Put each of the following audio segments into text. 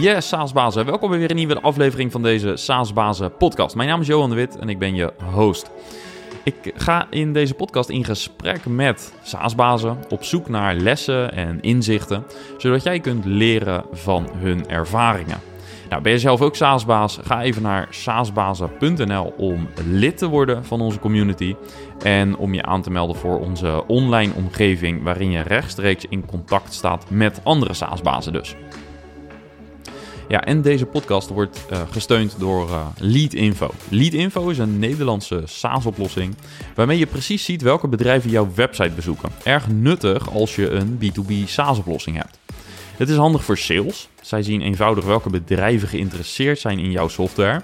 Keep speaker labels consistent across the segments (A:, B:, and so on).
A: Yes, SaaSbazen. Welkom bij weer een nieuwe aflevering van deze SaaSbazen podcast. Mijn naam is Johan de Wit en ik ben je host. Ik ga in deze podcast in gesprek met SaaSbazen op zoek naar lessen en inzichten, zodat jij kunt leren van hun ervaringen. Nou, ben je zelf ook SaaSbaas? Ga even naar saasbazen.nl om lid te worden van onze community en om je aan te melden voor onze online omgeving waarin je rechtstreeks in contact staat met andere SaaSbazen dus. Ja, en deze podcast wordt uh, gesteund door uh, Leadinfo. Leadinfo is een Nederlandse SaaS-oplossing waarmee je precies ziet welke bedrijven jouw website bezoeken. Erg nuttig als je een B2B SaaS-oplossing hebt. Het is handig voor sales. Zij zien eenvoudig welke bedrijven geïnteresseerd zijn in jouw software.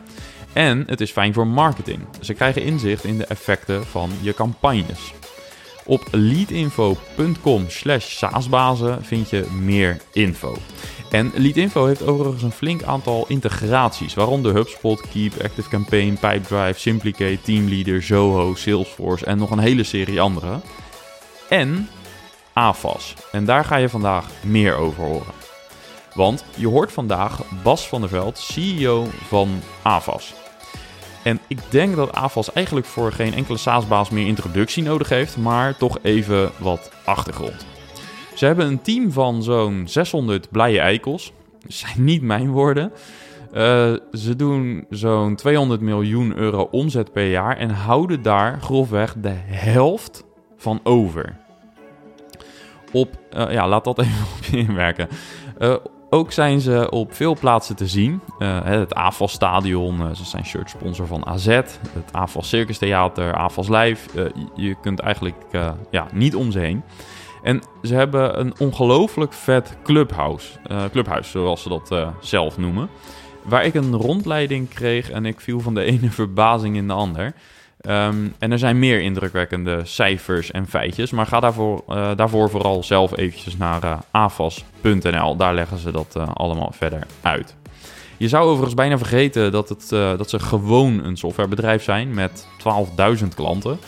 A: En het is fijn voor marketing. Ze krijgen inzicht in de effecten van je campagnes. Op leadinfo.com slash saasbazen vind je meer info. En Leadinfo heeft overigens een flink aantal integraties, waaronder HubSpot, Keep, ActiveCampaign, Pipedrive, Simplicate, Teamleader, Zoho, Salesforce en nog een hele serie andere. En AFAS. En daar ga je vandaag meer over horen. Want je hoort vandaag Bas van der Veld, CEO van AFAS. En ik denk dat AFAS eigenlijk voor geen enkele SaaS-baas meer introductie nodig heeft, maar toch even wat achtergrond. Ze hebben een team van zo'n 600 blije eikels. Dat zijn niet mijn woorden. Uh, ze doen zo'n 200 miljoen euro omzet per jaar en houden daar grofweg de helft van over. Op, uh, ja, laat dat even op je inwerken. Uh, ook zijn ze op veel plaatsen te zien. Het AFAS Stadion, ze zijn shirt sponsor van AZ. Het AFAS Circus Theater, AFAS Live. je kunt eigenlijk ja, niet om ze heen. En ze hebben een ongelooflijk vet clubhouse. Uh, clubhuis, zoals ze dat uh, zelf noemen. Waar ik een rondleiding kreeg en ik viel van de ene verbazing in de ander. Um, en er zijn meer indrukwekkende cijfers en feitjes. Maar ga daarvoor, uh, daarvoor vooral zelf eventjes naar afas.nl. Daar leggen ze dat allemaal verder uit. Je zou overigens bijna vergeten dat, het, dat ze gewoon een softwarebedrijf zijn met 12.000 klanten.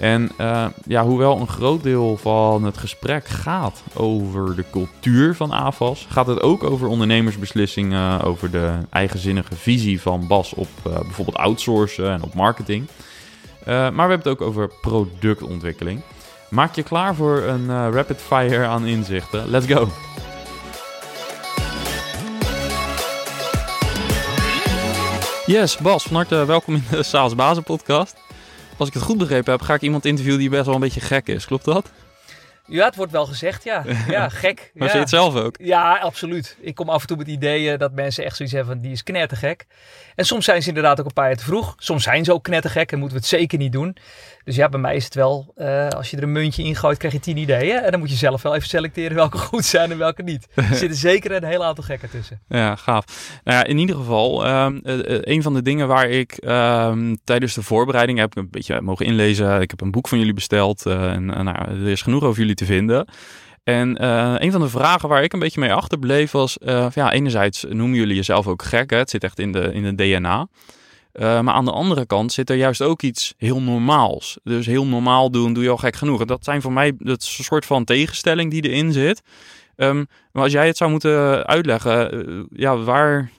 A: En uh, ja, hoewel een groot deel van het gesprek gaat over de cultuur van AFAS, gaat het ook over ondernemersbeslissingen, over de eigenzinnige visie van Bas op uh, bijvoorbeeld outsourcen en op marketing. Maar we hebben het ook over productontwikkeling. Maak je klaar voor een rapid fire aan inzichten. Let's go! Yes, Bas, van harte welkom in de SaaS Bazen podcast. Als ik het goed begrepen heb, ga ik iemand interviewen die best wel een beetje gek is. Klopt dat?
B: Ja, het wordt wel gezegd, ja. Ja, gek.
A: maar
B: ja.
A: zie je het zelf ook?
B: Ja, absoluut. Ik kom af en toe met ideeën dat mensen echt zoiets hebben van, die is knettergek. En soms zijn ze inderdaad ook een paar jaar te vroeg. Soms zijn ze ook knettergek en moeten we het zeker niet doen. Dus ja, bij mij is het wel, uh, als je er een muntje in gooit, krijg je tien ideeën. En dan moet je zelf wel even selecteren welke goed zijn en welke niet. Er zitten zeker een heel aantal gekken tussen.
A: Ja, gaaf. Nou ja, in ieder geval, um, uh, een van de dingen waar ik um, tijdens de voorbereiding heb een beetje mogen inlezen. Ik heb een boek van jullie besteld en nou, er is genoeg over jullie te vinden. En uh, een van de vragen waar ik een beetje mee achterbleef was... Uh, ja, enerzijds noemen jullie jezelf ook gek, hè? het zit echt in de, in het DNA. Uh, maar aan de andere kant zit er juist ook iets heel normaals. Dus heel normaal doen, doe je al gek genoeg. En dat zijn voor mij dat is een soort van tegenstelling die erin zit. Um, maar als jij het zou moeten uitleggen, ja, waar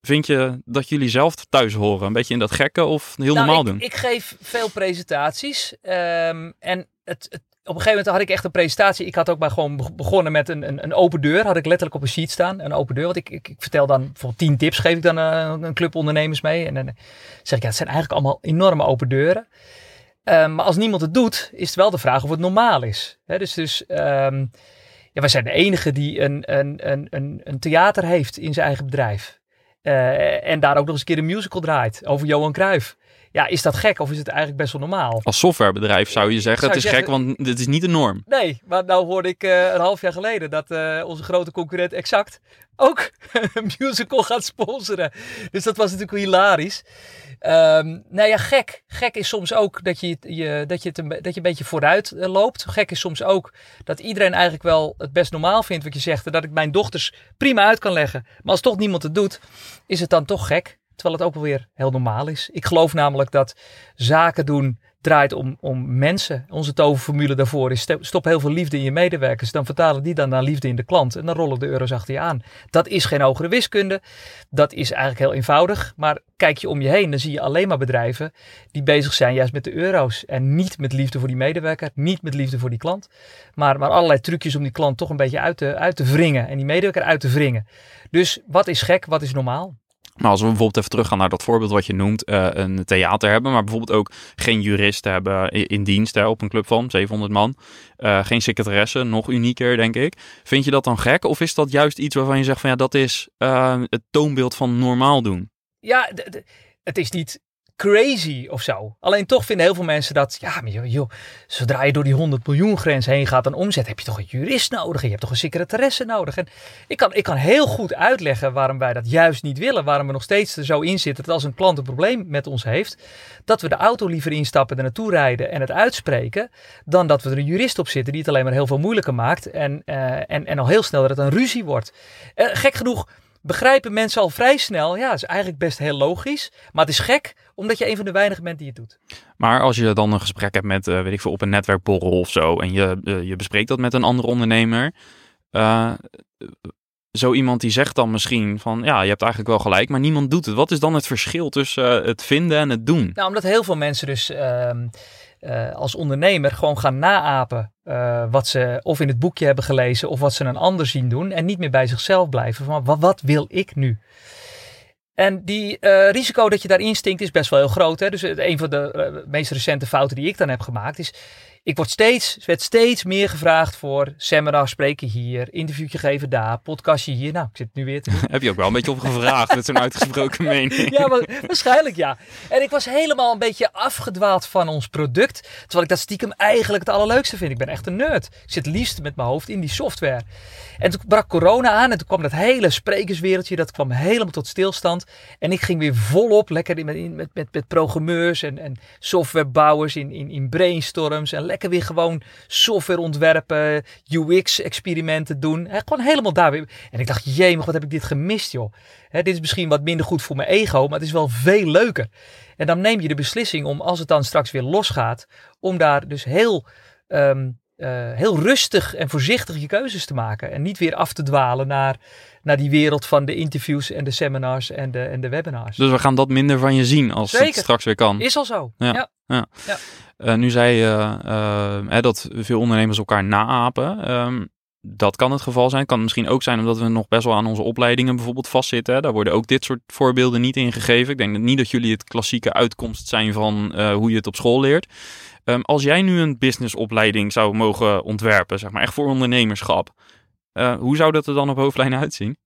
A: vind je dat jullie zelf thuis horen? Een beetje in dat gekke of heel
B: nou,
A: normaal
B: ik,
A: doen?
B: Ik geef veel presentaties um, en op een gegeven moment had ik echt een presentatie. Ik had ook maar gewoon begonnen met een, een, een, open deur. Had ik letterlijk op een sheet staan. Een open deur. Want ik, ik, ik vertel dan bijvoorbeeld tien tips geef ik dan uh, een club ondernemers mee. En dan zeg ik, ja, het zijn eigenlijk allemaal enorme open deuren. Um, maar als niemand het doet, is het wel de vraag of het normaal is. He, dus dus um, ja, wij zijn de enige die een, een, een, een, een theater heeft in zijn eigen bedrijf. Uh, en daar ook nog eens een keer een musical draait over Johan Cruijff. Ja, is dat gek of is het eigenlijk best wel normaal?
A: Als softwarebedrijf zou je zeggen,
B: Zou
A: het is gek, want dit is niet de norm.
B: Nee, maar nou hoorde ik uh, een half jaar geleden dat uh, onze grote concurrent Exact ook een musical gaat sponsoren. Dus dat was natuurlijk hilarisch. Um, nou ja, gek. Gek is soms ook dat je, je, dat je, het een, dat je een beetje vooruit uh, loopt. Gek is soms ook dat iedereen eigenlijk wel het best normaal vindt wat je zegt. En dat ik mijn dochters prima uit kan leggen. Maar als toch niemand het doet, is het dan toch gek. Terwijl het ook wel weer heel normaal is. Ik geloof namelijk dat zaken doen draait om, om mensen. Onze toverformule daarvoor is stop heel veel liefde in je medewerkers. Dan vertalen die dan naar liefde in de klant. En dan rollen de euro's achter je aan. Dat is geen hogere wiskunde. Dat is eigenlijk heel eenvoudig. Maar kijk je om je heen, dan zie je alleen maar bedrijven die bezig zijn juist met de euro's. En niet met liefde voor die medewerker. Niet met liefde voor die klant. Maar, maar allerlei trucjes om die klant toch een beetje uit te, uit te wringen. En die medewerker uit te wringen. Dus wat is gek, wat is normaal?
A: Maar als we bijvoorbeeld even teruggaan naar dat voorbeeld wat je noemt, uh, een theater hebben, maar bijvoorbeeld ook geen juristen hebben in dienst hè, op een club van 700 man, uh, geen secretaresse, nog unieker denk ik. Vind je dat dan gek of is dat juist iets waarvan je zegt van ja, dat is uh, het toonbeeld van normaal doen?
B: Ja, het is niet crazy of zo. Alleen toch vinden heel veel mensen dat, ja, maar joh, joh, zodra je door die 100 miljoen grens heen gaat aan omzet, heb je toch een jurist nodig. En je hebt toch een secretaresse nodig. En ik kan, ik kan heel goed uitleggen waarom wij dat juist niet willen. Waarom we nog steeds er zo in zitten dat als een klant een probleem met ons heeft, dat we de auto liever instappen, er naartoe rijden en het uitspreken, dan dat we er een jurist op zitten die het alleen maar heel veel moeilijker maakt. En, uh, en, en al heel snel dat het een ruzie wordt. Uh, gek genoeg begrijpen mensen al vrij snel. Ja, is eigenlijk best heel logisch. Maar het is gek, omdat je een van de weinigen bent die het doet.
A: Maar als je dan een gesprek hebt met, uh, weet ik veel, op een netwerkborrel of zo. En je, uh, je bespreekt dat met een andere ondernemer. Uh, zo iemand die zegt dan misschien van, ja, je hebt eigenlijk wel gelijk, maar niemand doet het. Wat is dan het verschil tussen het vinden en het doen?
B: Nou, omdat heel veel mensen dus ehm, uh, als ondernemer gewoon gaan naapen uh, wat ze of in het boekje hebben gelezen of wat ze een ander zien doen en niet meer bij zichzelf blijven van wat, wil ik nu? En die uh, risico dat je daarin stinkt is best wel heel groot. Hè? Dus een van de meest recente fouten die ik dan heb gemaakt is ik word steeds, werd steeds meer gevraagd voor seminar spreken hier, interviewtje geven daar, podcastje hier. Nou, ik zit nu weer te
A: Heb je ook wel een beetje op gevraagd met zo'n uitgesproken mening?
B: ja, maar, waarschijnlijk ja. En ik was helemaal een beetje afgedwaald van ons product, terwijl ik dat stiekem eigenlijk het allerleukste vind. Ik ben echt een nerd. Ik zit liefst met mijn hoofd in die software. En toen brak corona aan en toen kwam dat hele sprekerswereldje, dat kwam helemaal tot stilstand. En ik ging weer volop lekker met, met, met, met programmeurs en, en softwarebouwers in, in, in brainstorms en weer gewoon software ontwerpen, UX-experimenten doen. He, gewoon helemaal daar weer. En ik dacht, jee, wat heb ik dit gemist, joh. dit is misschien wat minder goed voor mijn ego, maar het is wel veel leuker. En dan neem je de beslissing om, als het dan straks weer losgaat, om daar dus heel... Um, uh, heel rustig en voorzichtig je keuzes te maken. En niet weer af te dwalen naar, naar die wereld van de interviews en de seminars en de, en de webinars.
A: Dus we gaan dat minder van je zien als
B: Zeker.
A: het straks weer kan.
B: Is al zo. Ja. ja.
A: ja. ja. Uh, nu zei je uh, dat veel ondernemers elkaar naapen. Um, dat kan het geval zijn. Kan misschien ook zijn omdat we nog best wel aan onze opleidingen bijvoorbeeld vastzitten. Hè. Daar worden ook dit soort voorbeelden niet in gegeven. Ik denk niet dat jullie het klassieke uitkomst zijn van uh, hoe je het op school leert. Um, als jij nu een businessopleiding zou mogen ontwerpen, zeg maar echt voor ondernemerschap. Uh, hoe zou dat er dan op hoofdlijnen uitzien?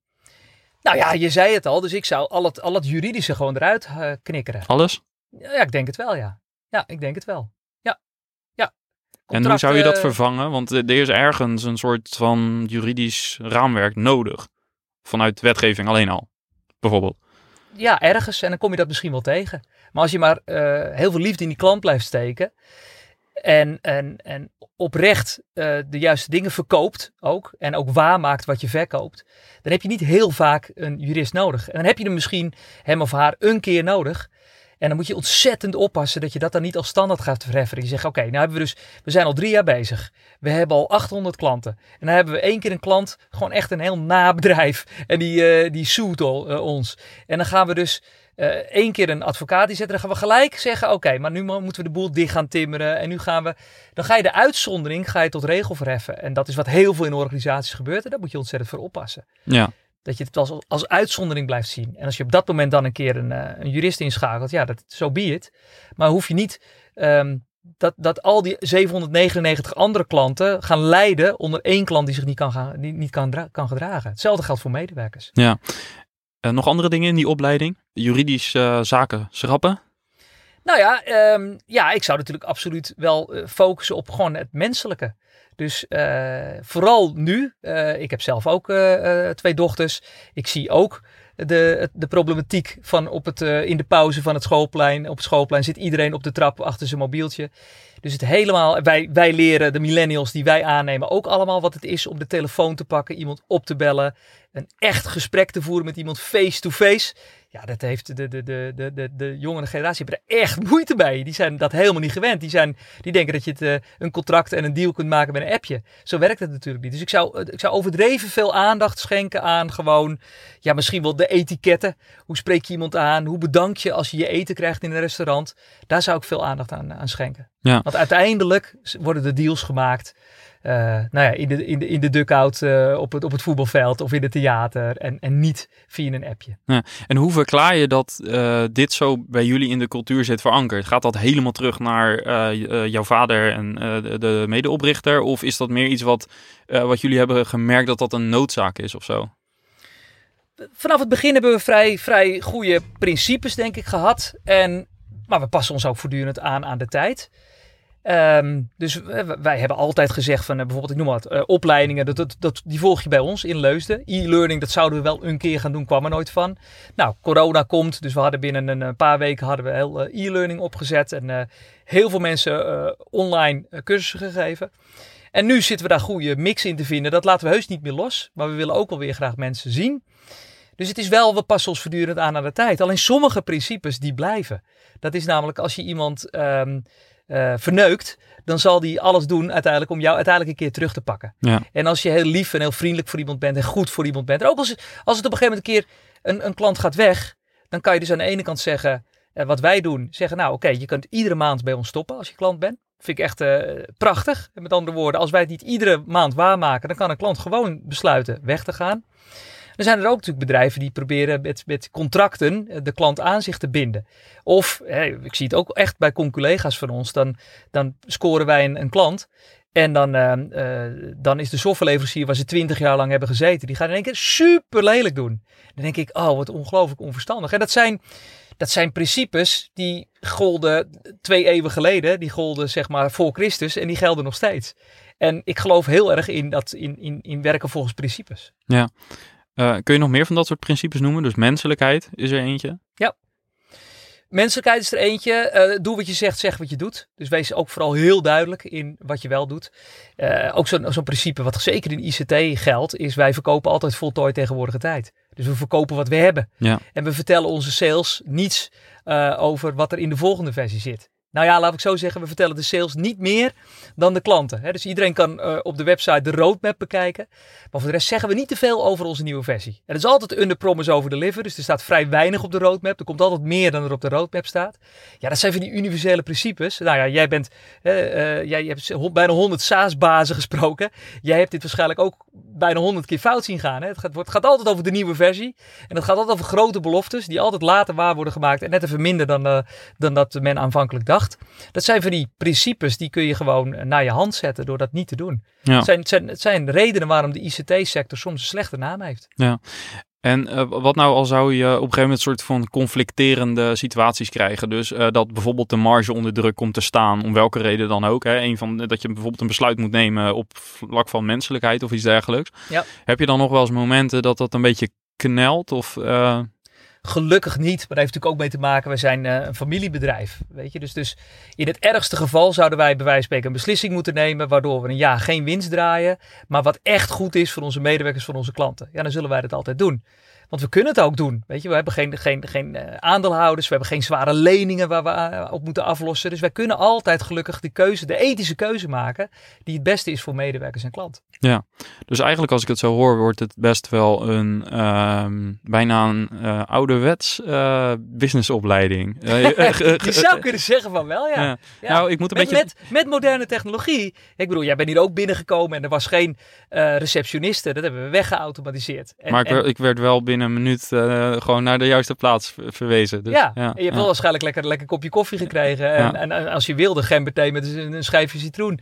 B: Nou ja, je zei het al, dus ik zou al het, al het juridische gewoon eruit uh, knikkeren.
A: Alles?
B: Ja, ik denk het wel, ja. Ja, ik denk het wel.
A: En hoe zou je dat vervangen? Want er is ergens een soort van juridisch raamwerk nodig. Vanuit wetgeving alleen al, bijvoorbeeld.
B: Ja, ergens. En dan kom je dat misschien wel tegen. Maar als je maar uh, heel veel liefde in die klant blijft steken. En, en, en oprecht uh, de juiste dingen verkoopt ook. En ook waarmaakt wat je verkoopt. Dan heb je niet heel vaak een jurist nodig. En dan heb je hem misschien hem of haar een keer nodig. En dan moet je ontzettend oppassen dat je dat dan niet als standaard gaat verheffen. Je zegt, oké, nou hebben we dus, we zijn al drie jaar bezig. We hebben al 800 klanten. En dan hebben we één keer een klant, gewoon echt een heel nabedrijf. En die, uh, die zoet al, uh, ons. En dan gaan we dus uh, één keer een advocaat die zetten. Dan gaan we gelijk zeggen, oké, maar nu moeten we de boel dicht gaan timmeren. En nu gaan we, dan ga je de uitzondering ga je tot regel verheffen. En dat is wat heel veel in organisaties gebeurt. En daar moet je ontzettend voor oppassen.
A: Ja.
B: Dat je het als, als uitzondering blijft zien. En als je op dat moment dan een keer een, uh, een jurist inschakelt, ja, dat zo so be it. Maar hoef je niet um, dat, dat al die 799 andere klanten gaan lijden onder één klant die zich niet kan, gaan, die niet kan, kan gedragen. Hetzelfde geldt voor medewerkers.
A: Ja. Uh, nog andere dingen in die opleiding? Juridisch uh, zaken schrappen?
B: Nou ja, um, ja, ik zou natuurlijk absoluut wel focussen op gewoon het menselijke. Dus uh, vooral nu, uh, ik heb zelf ook uh, twee dochters. Ik zie ook de, de problematiek van op het, in de pauze van het schoolplein. Op het schoolplein zit iedereen op de trap achter zijn mobieltje. Dus het helemaal, wij, wij leren de millennials die wij aannemen ook allemaal wat het is om de telefoon te pakken, iemand op te bellen, een echt gesprek te voeren met iemand face-to-face. Ja, dat heeft de, de, de, de, de, de jongere generatie er echt moeite bij. Die zijn dat helemaal niet gewend. Die, zijn, die denken dat je het, uh, een contract en een deal kunt maken met een appje. Zo werkt het natuurlijk niet. Dus ik zou, ik zou overdreven veel aandacht schenken aan gewoon, ja, misschien wel de etiketten. Hoe spreek je iemand aan? Hoe bedank je als je je eten krijgt in een restaurant? Daar zou ik veel aandacht aan, aan schenken. Ja. Want uiteindelijk worden de deals gemaakt uh, nou ja, in de, in de, in de dugout uh, op, het, op het voetbalveld of in het theater en, en niet via een appje.
A: Ja. En hoe verklaar je dat uh, dit zo bij jullie in de cultuur zit verankerd? Gaat dat helemaal terug naar jouw vader en de, de medeoprichter? Of is dat meer iets wat, wat jullie hebben gemerkt dat dat een noodzaak is of zo?
B: Vanaf het begin hebben we vrij, vrij goede principes, denk ik, gehad. En, maar we passen ons ook voortdurend aan aan de tijd. Um, dus wij hebben altijd gezegd van uh, bijvoorbeeld, ik noem wat, uh, opleidingen, dat, dat, dat, die volg je bij ons in Leusden. E-learning, dat zouden we wel een keer gaan doen, kwam er nooit van. Nou, corona komt, dus we hadden binnen een, paar weken hadden we heel uh, e-learning opgezet en heel veel mensen online cursussen gegeven. En nu zitten we daar goede mix in te vinden. Dat laten we heus niet meer los, maar we willen ook wel weer graag mensen zien. Dus het is wel, we passen ons voortdurend aan aan de tijd. Alleen sommige principes die blijven. Dat is namelijk als je iemand um, uh, verneukt, dan zal die alles doen uiteindelijk om jou uiteindelijk een keer terug te pakken. Ja. En als je heel lief en heel vriendelijk voor iemand bent en goed voor iemand bent, en ook als, als het op een gegeven moment een keer een, een klant gaat weg, dan kan je dus aan de ene kant zeggen, uh, wat wij doen, zeggen nou oké, okay, je kunt iedere maand bij ons stoppen als je klant bent. Vind ik echt uh, prachtig. En met andere woorden, als wij het niet iedere maand waarmaken, dan kan een klant gewoon besluiten weg te gaan. Er zijn er ook natuurlijk bedrijven die proberen met, met contracten eh, de klant aan zich te binden. Of, ik zie het ook echt bij collega's van ons, dan, dan scoren wij een, een klant. En dan, uh, uh, dan is de softwareleverancier waar ze twintig jaar lang hebben gezeten, die gaat in één keer super lelijk doen. Dan denk ik, oh wat ongelooflijk onverstandig. En dat zijn, dat zijn principes die golden twee eeuwen geleden, die golden zeg maar voor Christus en die gelden nog steeds. En ik geloof heel erg in, dat, in, in, in werken volgens principes.
A: Ja, uh, kun je nog meer van dat soort principes noemen? Dus menselijkheid is er eentje.
B: Ja. Menselijkheid is er eentje. Uh, doe wat je zegt, zeg wat je doet. Dus wees ook vooral heel duidelijk in wat je wel doet. Uh, ook zo'n zo principe wat zeker in ICT geldt, is wij verkopen altijd voltooid tegenwoordige tijd. Dus we verkopen wat we hebben. Ja. En we vertellen onze sales niets over wat er in de volgende versie zit. Nou ja, laat ik zo zeggen, we vertellen de sales niet meer dan de klanten. Hè? Dus iedereen kan uh, op de website de roadmap bekijken. Maar voor de rest zeggen we niet te veel over onze nieuwe versie. Het is altijd under promise over deliver. Dus er staat vrij weinig op de roadmap. Er komt altijd meer dan er op de roadmap staat. Ja, dat zijn van die universele principes. Nou ja, jij bent, uh, jij hebt bijna 100 SaaS-bazen gesproken. Jij hebt dit waarschijnlijk ook bijna 100 keer fout zien gaan. Hè? Het, gaat, gaat altijd over de nieuwe versie. En het gaat altijd over grote beloftes die altijd later waar worden gemaakt. En net even minder dan, dan dat men aanvankelijk dacht. Dat zijn van die principes die kun je gewoon naar je hand zetten door dat niet te doen. Ja. Het, zijn, het, zijn, het zijn redenen waarom de ICT-sector soms een slechte naam heeft.
A: Ja. En uh, wat nou al zou je op een gegeven moment soort van conflicterende situaties krijgen? Dus uh, dat bijvoorbeeld de marge onder druk komt te staan, om welke reden dan ook. Hè? Een van, dat je bijvoorbeeld een besluit moet nemen op vlak van menselijkheid of iets dergelijks. Ja. Heb je dan nog wel eens momenten dat dat een beetje knelt? Of, uh...
B: Gelukkig niet, maar dat heeft natuurlijk ook mee te maken, we zijn uh, een familiebedrijf. Weet je? Dus, dus in het ergste geval zouden wij bij wijze van spreken een beslissing moeten nemen, waardoor we een jaar geen winst draaien, maar wat echt goed is voor onze medewerkers, voor onze klanten. Ja, dan zullen wij dat altijd doen. Want we kunnen het ook doen. Weet je, we hebben geen, geen, geen uh, aandeelhouders, we hebben geen zware leningen waar we uh, op moeten aflossen. Dus wij kunnen altijd gelukkig de keuze, de ethische keuze maken, die het beste is voor medewerkers en klant.
A: Ja, dus eigenlijk als ik het zo hoor, wordt het best wel een uh, bijna een uh, ouderwets businessopleiding.
B: je zou kunnen zeggen van wel, ja. ja.
A: ja. Nou, ik moet een
B: met,
A: beetje...
B: Met, met moderne technologie. Ik bedoel, jij bent hier ook binnengekomen en er was geen receptioniste. Dat hebben we weggeautomatiseerd. En,
A: maar ik,
B: en...
A: ik werd wel binnen een minuut uh, gewoon naar de juiste plaats verwezen. Dus,
B: ja, ja, je hebt wel waarschijnlijk lekker, lekker kopje koffie gekregen. En, en, en, als je wilde, gemberthee met een, een schijfje citroen.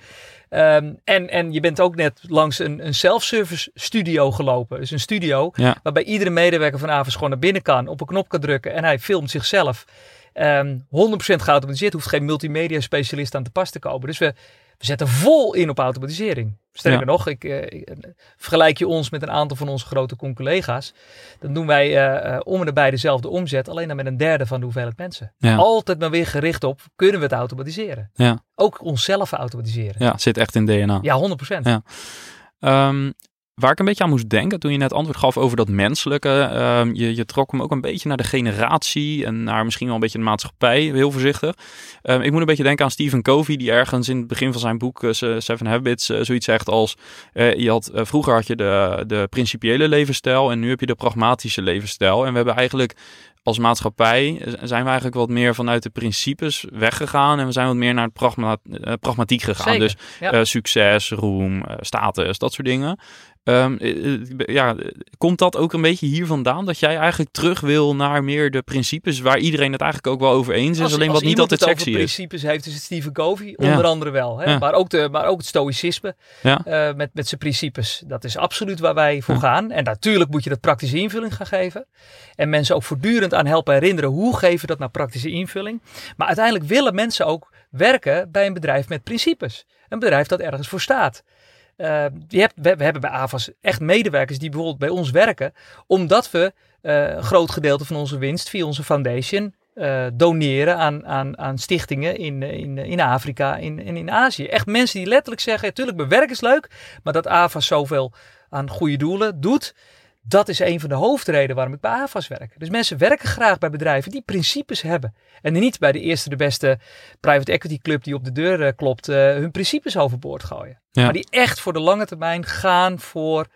B: Um, en, en je bent ook net langs een, een self-service studio gelopen. Dus een studio waarbij iedere medewerker vanavond gewoon naar binnen kan, op een knop kan drukken en hij filmt zichzelf. Um, 100% geautomatiseerd, hoeft geen multimedia specialist aan te pas te komen. Dus we, We zetten vol in op automatisering. Sterker
A: Ja.
B: nog, ik, eh, ik- eh, vergelijk je ons met een aantal van onze grote collega's. Dan doen wij eh, om en nabij dezelfde omzet, alleen dan met een derde van de hoeveelheid mensen.
A: Ja.
B: Altijd maar weer gericht op, kunnen we het automatiseren?
A: Ja.
B: Ook onszelf automatiseren.
A: Ja, het zit echt in DNA.
B: Ja, 100%.
A: Ja. Ehm, waar ik een beetje aan moest denken toen je net antwoord gaf over dat menselijke. ehm, je, je trok hem ook een beetje naar de generatie en naar misschien wel een beetje de maatschappij, heel voorzichtig. Ehm, ik moet een beetje denken aan Stephen Covey, die ergens in het begin van zijn boek eh, Seven Habits eh, zoiets zegt als... eh, je had, vroeger had je de, de principiële levensstijl en nu heb je de pragmatische levensstijl. En we hebben eigenlijk als maatschappij zijn we eigenlijk wat meer vanuit de principes weggegaan en we zijn wat meer naar het pragma pragmatiek gegaan.
B: Zeker,
A: Dus
B: ja.
A: succes, roem, status, dat soort dingen. Ehm, eh, eh, ja, komt dat ook een beetje hier vandaan? Dat jij eigenlijk terug wil naar meer de principes waar iedereen het eigenlijk ook wel over eens is,
B: Als-
A: alleen wat niet altijd
B: het
A: sexy
B: over
A: is.
B: principes heeft, is het Stephen Covey.
A: Ja.
B: Onder andere wel. Hè?
A: Ja.
B: Maar, ook de, maar ook het stoïcisme
A: Ja.
B: eh, met, met zijn principes. Dat is absoluut waar wij voor gaan. En natuurlijk moet je dat praktische invulling gaan geven. En mensen ook voortdurend aan helpen herinneren. Hoe geven we dat nou praktische invulling? Maar uiteindelijk willen mensen ook werken bij een bedrijf met principes. Een bedrijf dat ergens voor staat. Eh, hebt, we, hebben bij AVAS echt medewerkers die bijvoorbeeld bij ons werken. Omdat we eh, een groot gedeelte van onze winst via onze foundation eh, doneren aan, aan, aan stichtingen in, eh, in, in Afrika en in Azië. Echt mensen die letterlijk zeggen, natuurlijk mijn werk is leuk, maar dat AVAS zoveel aan goede doelen doet, dat is een van de hoofdredenen waarom ik bij AVAS werk. Dus mensen werken graag bij bedrijven die principes hebben. En die niet bij de eerste de beste private equity club die op de deur eh, klopt, eh, hun principes overboord gooien.
A: Ja.
B: Maar die echt voor de lange termijn gaan voor...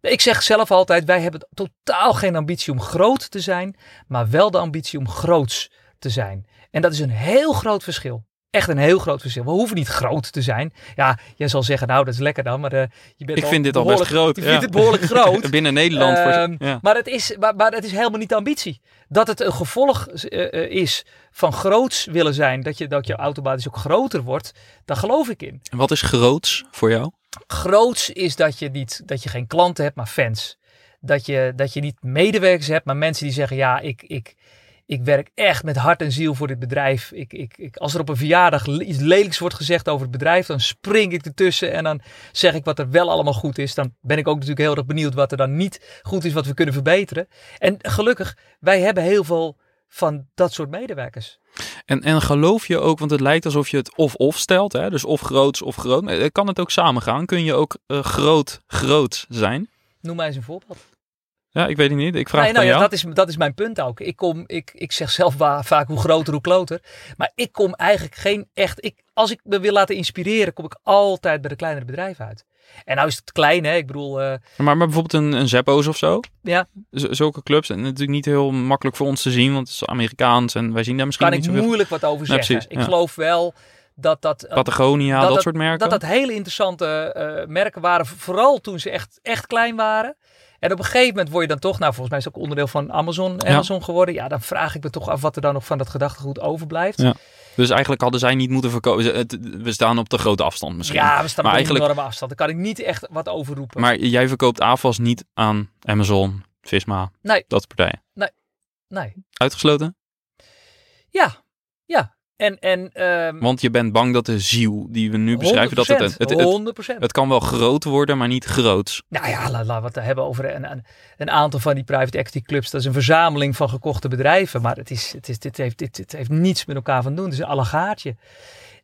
B: Ik zeg zelf altijd, wij hebben totaal geen ambitie om groot te zijn, maar wel de ambitie om groots te zijn. En dat is een heel groot verschil. Echt een heel groot verschil. We hoeven niet groot te zijn. Ja, jij zal zeggen, nou dat is lekker dan, maar eh, je bent
A: Ik vind dit al best groot.
B: Je
A: ja.
B: vindt het behoorlijk groot.
A: Binnen Nederland. voor-
B: Ehm,
A: ja.
B: Maar het, is, maar, maar het is helemaal niet de ambitie. Dat het een gevolg eh, eh, is van groots willen zijn, dat je, dat je automatisch ook groter wordt, daar geloof ik in.
A: En wat is groots voor jou?
B: Groots is dat je, niet, dat je geen klanten hebt, maar fans. Dat je, dat je niet medewerkers hebt, maar mensen die zeggen, ja, ik, ik, ik werk echt met hart en ziel voor dit bedrijf. Ik, ik, ik, als er op een verjaardag iets lelijks wordt gezegd over het bedrijf, dan spring ik ertussen en dan zeg ik wat er wel allemaal goed is. Dan ben ik ook natuurlijk heel erg benieuwd wat er dan niet goed is, wat we kunnen verbeteren. En gelukkig, wij hebben heel veel van dat soort medewerkers.
A: En, en geloof je ook, want het lijkt alsof je het of-of stelt, hè? dus of groots of groot. Eh, Kan het ook samengaan? Kun je ook eh, groot groot zijn?
B: Noem mij eens een voorbeeld.
A: Ja, ik weet het niet. Ik vraag
B: Nee,
A: het
B: nou
A: aan
B: ja,
A: jou.
B: dat is, dat is mijn punt ook. Ik, kom, ik, ik zeg zelf vaak hoe groter, hoe kloter. Maar ik kom eigenlijk geen echt... Ik, als ik me wil laten inspireren, kom ik altijd bij de kleinere bedrijven uit. En nou is het klein, hè. Ik bedoel, eh,
A: Maar, maar bijvoorbeeld een, een Zeppo's of zo?
B: ja,
A: Z- zulke clubs. En natuurlijk niet heel makkelijk voor ons te zien, want het is Amerikaans en wij zien daar misschien
B: kan
A: niet
B: ik
A: zoveel.
B: moeilijk wat over zeggen.
A: precies,
B: ik
A: ja.
B: geloof wel dat dat...
A: Patagonia, dat,
B: dat-
A: soort merken.
B: Dat dat hele interessante eh, merken waren, vooral toen ze echt, echt klein waren. En op een gegeven moment word je dan toch, nou volgens mij is het ook onderdeel van Amazon,
A: Ja.
B: Amazon geworden. Ja, dan vraag ik me toch af wat er dan nog van dat gedachtegoed overblijft.
A: Ja. Dus eigenlijk hadden zij niet moeten verkopen. We staan op de grote afstand misschien.
B: Ja, we staan
A: Maar
B: op een
A: eigenlijk-
B: enorme afstand. Daar kan ik niet echt wat over roepen.
A: Maar jij verkoopt AFAS niet aan Amazon, Visma,
B: Nee.
A: dat soort partijen.
B: nee.
A: Uitgesloten?
B: Ja, ja. En, en ehm
A: Want je bent bang dat de ziel die we nu beschrijven, dat het, het, het, het,
B: 100%.
A: het kan wel groot worden, maar niet groots.
B: Nou ja, laten we het hebben over een, een, een aantal van die private equity clubs. Dat is een verzameling van gekochte bedrijven. Maar het, is, het, is, dit, heeft, dit, dit heeft niets met elkaar van doen. Het is een allegaartje.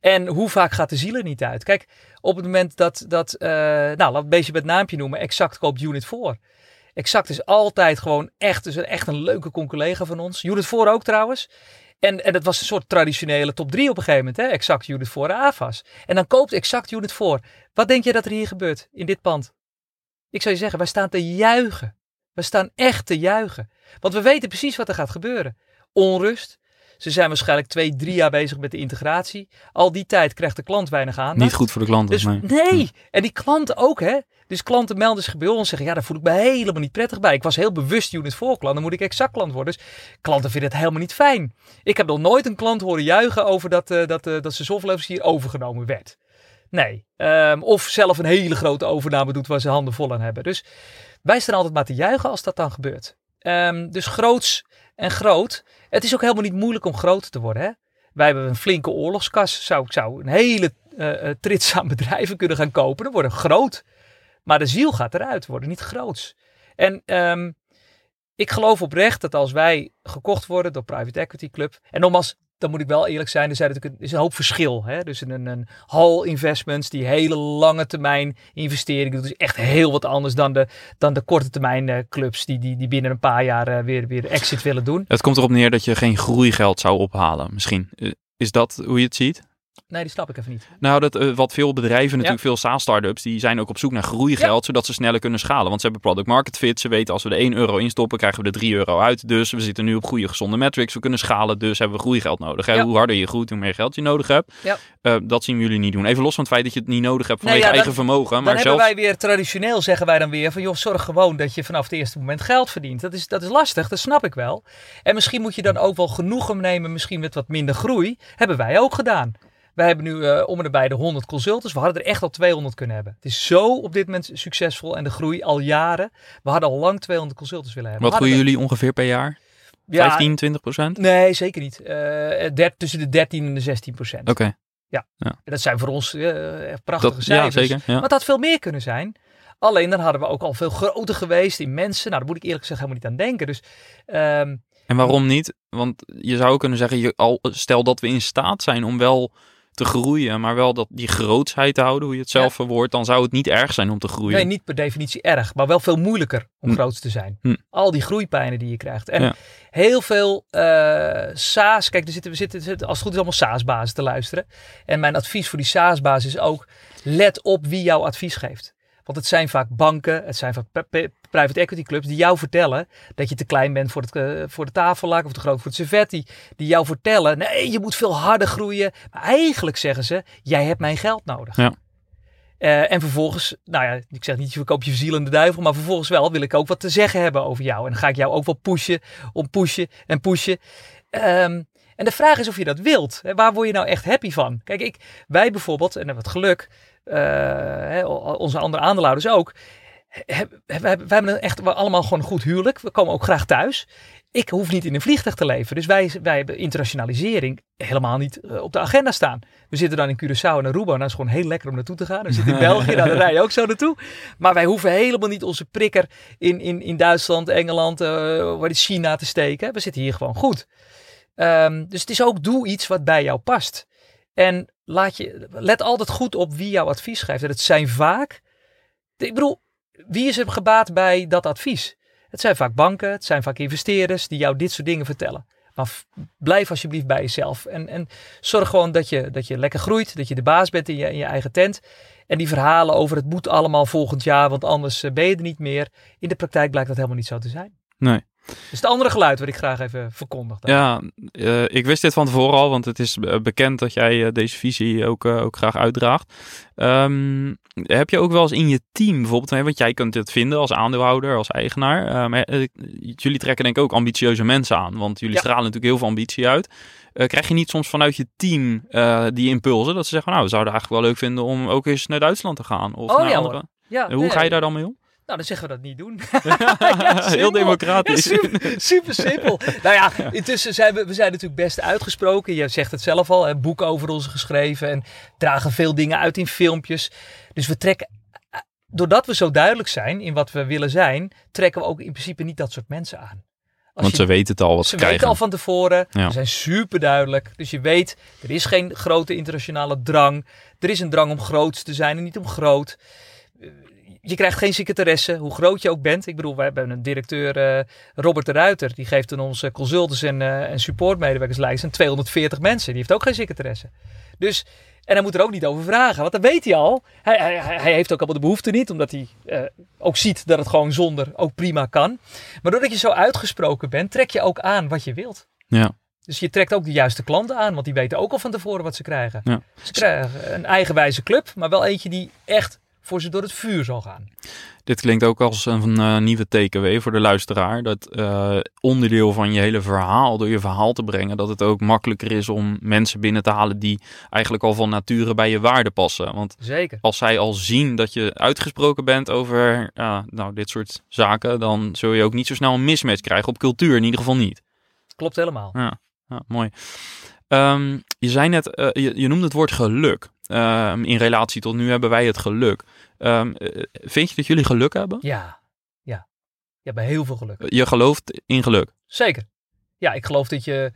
B: En hoe vaak gaat de ziel er niet uit? Kijk, op het moment dat, dat eh, nou, laat het een beetje met naampje noemen, Exact koopt Unit 4. Exact is altijd gewoon echt, een, echt een leuke collega van ons. Unit 4 ook trouwens. En, en dat was een soort traditionele top 3 op een gegeven moment. Hè? Exact Unit 4 AFAS. En dan koopt Exact Unit 4. Wat denk je dat er hier gebeurt in dit pand? Ik zou je zeggen, wij staan te juichen. We staan echt te juichen. Want we weten precies wat er gaat gebeuren. Onrust. Ze zijn waarschijnlijk twee, drie jaar bezig met de integratie. Al die tijd krijgt de klant weinig aandacht.
A: Niet goed voor de klanten.
B: Dus
A: nee.
B: nee. En die klanten ook, hè. Dus klanten melden zich bij ons en zeggen, ja, daar voel ik me helemaal niet prettig bij. Ik was heel bewust unit voor klant, dan moet ik exact klant worden. Dus klanten vinden het helemaal niet fijn. Ik heb nog nooit een klant horen juichen over dat, eh dat, eh dat zijn softwareleverancier overgenomen werd. Nee. Ehm, of zelf een hele grote overname doet waar ze handen vol aan hebben. Dus wij staan altijd maar te juichen als dat dan gebeurt. Ehm, dus groots en groot. Het is ook helemaal niet moeilijk om groot te worden, hè. Wij hebben een flinke oorlogskas. Zou, zou een hele uh, trits aan bedrijven kunnen gaan kopen. Dan worden groot. Maar de ziel gaat eruit, worden niet groots. En um, ik geloof oprecht dat als wij gekocht worden door Private Equity Club. En nogmaals, dan moet ik wel eerlijk zijn, er, zijn natuurlijk een, is een hoop verschil. Hè? Dus een, een Hall Investments, die hele lange termijn investering doet, is echt heel wat anders dan de, dan de korte termijn uh, clubs die, die, die binnen een paar jaar uh, weer, weer exit willen doen.
A: Het komt erop neer dat je geen groeigeld zou ophalen, misschien. Is dat hoe je het ziet?
B: Nee, die snap ik even niet.
A: Nou, dat, uh, wat veel bedrijven, natuurlijk veel SaaS-startups, die zijn ook op zoek naar groeigeld, zodat ze sneller kunnen schalen. Want ze hebben product market fit. Ze weten als we er 1 euro instoppen, krijgen we er 3 euro uit. Dus we zitten nu op goede, gezonde metrics. We kunnen schalen, dus hebben we groeigeld nodig. Ja. Hoe harder je groeit, hoe meer geld je nodig hebt. Uh, dat zien jullie niet doen. Even los van het feit dat je het niet nodig hebt vanwege nee, eigen vermogen. Maar
B: dan hebben wij weer traditioneel, zeggen wij dan weer, van joh, zorg gewoon dat je vanaf het eerste moment geld verdient. Dat is, dat is lastig, dat snap ik wel. En misschien moet je dan ook wel genoegen nemen, misschien met wat minder groei. Hebben wij ook gedaan. We hebben nu uh, om en erbij de 100 consultants. We hadden er echt al 200 kunnen hebben. Het is zo op dit moment succesvol en de groei al jaren. We hadden al lang 200 consultants willen hebben.
A: Wat groeien jullie ongeveer per jaar? Ja, 15, 20 procent?
B: Nee, zeker niet. Uh, tussen de 13 en de 16 procent.
A: Oké.
B: Ja. ja. dat zijn voor ons uh, prachtige dat, cijfers. Ja, zeker. Ja. Maar dat had veel meer kunnen zijn. Alleen dan hadden we ook al veel groter geweest in mensen. Nou, daar moet ik eerlijk gezegd helemaal niet aan denken. Dus um,
A: en waarom niet? Want je zou kunnen zeggen, je, al, stel dat we in staat zijn om wel te groeien, maar wel dat die grootsheid te houden, hoe je het zelf ja. verwoordt, dan zou het niet erg zijn om te groeien.
B: Nee, niet per definitie erg, maar wel veel moeilijker om hm. groot te zijn. Hm. Al die groeipijnen die je krijgt. En heel veel uh, SaaS, kijk, er zitten, we zitten, zitten als het goed is allemaal SaaS-bazen te luisteren. En mijn advies voor die SaaS-baas is ook, let op wie jouw advies geeft. Want het zijn vaak banken, het zijn vaak private equity clubs die jou vertellen dat je te klein bent voor, het, uh, voor de tafellak of te groot voor het servet. Die, die jou vertellen, nee, je moet veel harder groeien. Maar eigenlijk zeggen ze, jij hebt mijn geld nodig.
A: Ja.
B: Uh, en vervolgens, nou ja, ik zeg niet, je verkoop je ziel in de duivel, maar vervolgens wel wil ik ook wat te zeggen hebben over jou. En dan ga ik jou ook wel pushen, om pushen en pushen. Um, en de vraag is of je dat wilt. Waar word je nou echt happy van? Kijk, ik, wij bijvoorbeeld, en wat geluk, uh, onze andere aandeelhouders ook. We hebben echt allemaal gewoon een goed huwelijk. We komen ook graag thuis. Ik hoef niet in een vliegtuig te leven. Dus wij, wij hebben internationalisering helemaal niet uh, op de agenda staan. We zitten dan in Curaçao en Aruba. Nou, dat is gewoon heel lekker om naartoe te gaan. We zitten in België, nou, daar rij je ook zo naartoe. Maar wij hoeven helemaal niet onze prikker in, in, in Duitsland, Engeland, uh, China te steken. We zitten hier gewoon goed. Um, dus het is ook, doe iets wat bij jou past. En laat je, let altijd goed op wie jouw advies geeft. En het zijn vaak, ik bedoel, wie is er gebaat bij dat advies? Het zijn vaak banken, het zijn vaak investeerders die jou dit soort dingen vertellen. Maar blijf alsjeblieft bij jezelf. En, en zorg gewoon dat je, dat je lekker groeit, dat je de baas bent in je, in je eigen tent. En die verhalen over het moet allemaal volgend jaar, want anders eh, ben je er niet meer. In de praktijk blijkt dat helemaal niet zo te zijn.
A: Nee.
B: Dus het andere geluid wat ik graag even verkondig.
A: Ja, uh, ik wist dit van tevoren al, want het is eh, bekend dat jij uh, deze visie ook, ook graag uitdraagt. Um, heb je ook wel eens in je team bijvoorbeeld, want jij kunt het vinden als aandeelhouder, als eigenaar. maar jullie trekken denk ik ook ambitieuze mensen aan, want jullie stralen natuurlijk heel veel ambitie uit. krijg je niet soms vanuit je team die impulsen dat ze zeggen, nou, we zouden eigenlijk wel leuk vinden om ook eens naar Duitsland te gaan? Of
B: oh,
A: naar
B: ja,
A: andere...
B: Ja,
A: hoe ga je daar dan mee om?
B: Nou, dan zeggen we dat niet doen.
A: ja, heel democratisch.
B: Ja, super, super, simpel. nou ja, intussen zijn we, we zijn natuurlijk best uitgesproken. Je zegt het zelf al, een boek over ons geschreven en dragen veel dingen uit in filmpjes. Dus we trekken, doordat we zo duidelijk zijn in wat we willen zijn, trekken we ook in principe niet dat soort mensen aan.
A: Als Want ze weten het al wat ze,
B: ze
A: krijgen.
B: weten al van tevoren. Ja. We zijn super duidelijk. Dus je weet, er is geen grote internationale drang. Er is een drang om groot te zijn en niet om groot je krijgt geen secretaresse, hoe groot je ook bent. Ik bedoel, we hebben een directeur, uh, Robert de Ruiter, die geeft aan onze consultants en, uh, en supportmedewerkers lijst 240 mensen. Die heeft ook geen secretaresse. Dus, en hij moet er ook niet over vragen, want dat weet hij al. Hij, hij, hij heeft ook allemaal de behoefte niet, omdat hij uh, ook ziet dat het gewoon zonder ook prima kan. Maar doordat je zo uitgesproken bent, trek je ook aan wat je wilt.
A: Ja.
B: Dus je trekt ook de juiste klanten aan, want die weten ook al van tevoren wat ze krijgen. Ja. Ze krijgen een eigenwijze club, maar wel eentje die echt voor ze door het vuur zal gaan.
A: Dit klinkt ook als een uh, nieuwe TKW voor de luisteraar. Dat uh, onderdeel van je hele verhaal, door je verhaal te brengen, dat het ook makkelijker is om mensen binnen te halen die eigenlijk al van nature bij je waarde passen. Want
B: Zeker.
A: als zij al zien dat je uitgesproken bent over uh, nou, dit soort zaken, dan zul je ook niet zo snel een mismatch krijgen op cultuur, in ieder geval niet.
B: Klopt helemaal.
A: Ja, ja mooi. Ehm, je zei net, eh, je, je noemde het woord geluk. Ehm, in relatie tot nu hebben wij het geluk. Ehm, eh, vind je dat jullie geluk hebben?
B: Ja, ja. Je hebt heel veel geluk.
A: Je gelooft in geluk.
B: Zeker. Ja, ik geloof dat je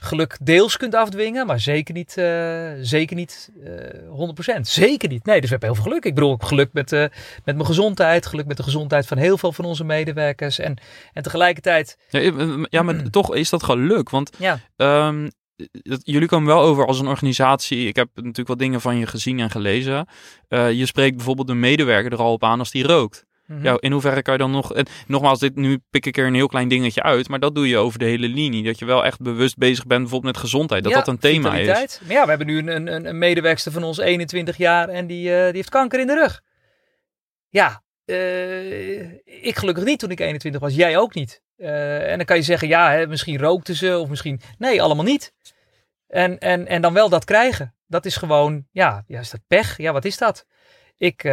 B: geluk deels kunt afdwingen, maar zeker niet, eh, zeker niet eh 100%. Zeker niet. Nee, dus we hebben heel veel geluk. Ik bedoel, ik heb geluk met, met mijn gezondheid, geluk met de gezondheid van heel veel van onze medewerkers. En, en tegelijkertijd,
A: Ja, ja maar toch is dat geluk. Want
B: ja,
A: dat- jullie komen wel over als een organisatie. Ik heb natuurlijk wat dingen van je gezien en gelezen. Eh, je spreekt bijvoorbeeld een medewerker er al op aan als die rookt. Ja, in hoeverre kan je dan nog... En nogmaals, dit, nu pik ik er een heel klein dingetje uit. Maar dat doe je over de hele linie. Dat je wel echt bewust bezig bent bijvoorbeeld met gezondheid. Dat
B: Ja,
A: dat een thema is.
B: Maar ja, we hebben nu een, een, een medewerkster van ons 21 jaar en die, eh, die heeft kanker in de rug. Ja, eh, ik gelukkig niet toen ik 21 was. Jij ook niet. Eh, en dan kan je zeggen, ja, hè, misschien rookte ze of misschien... Nee, allemaal niet. En, en, en dan wel dat krijgen. Dat is gewoon, ja, ja is dat pech? Ja, wat is dat? Ik, eh,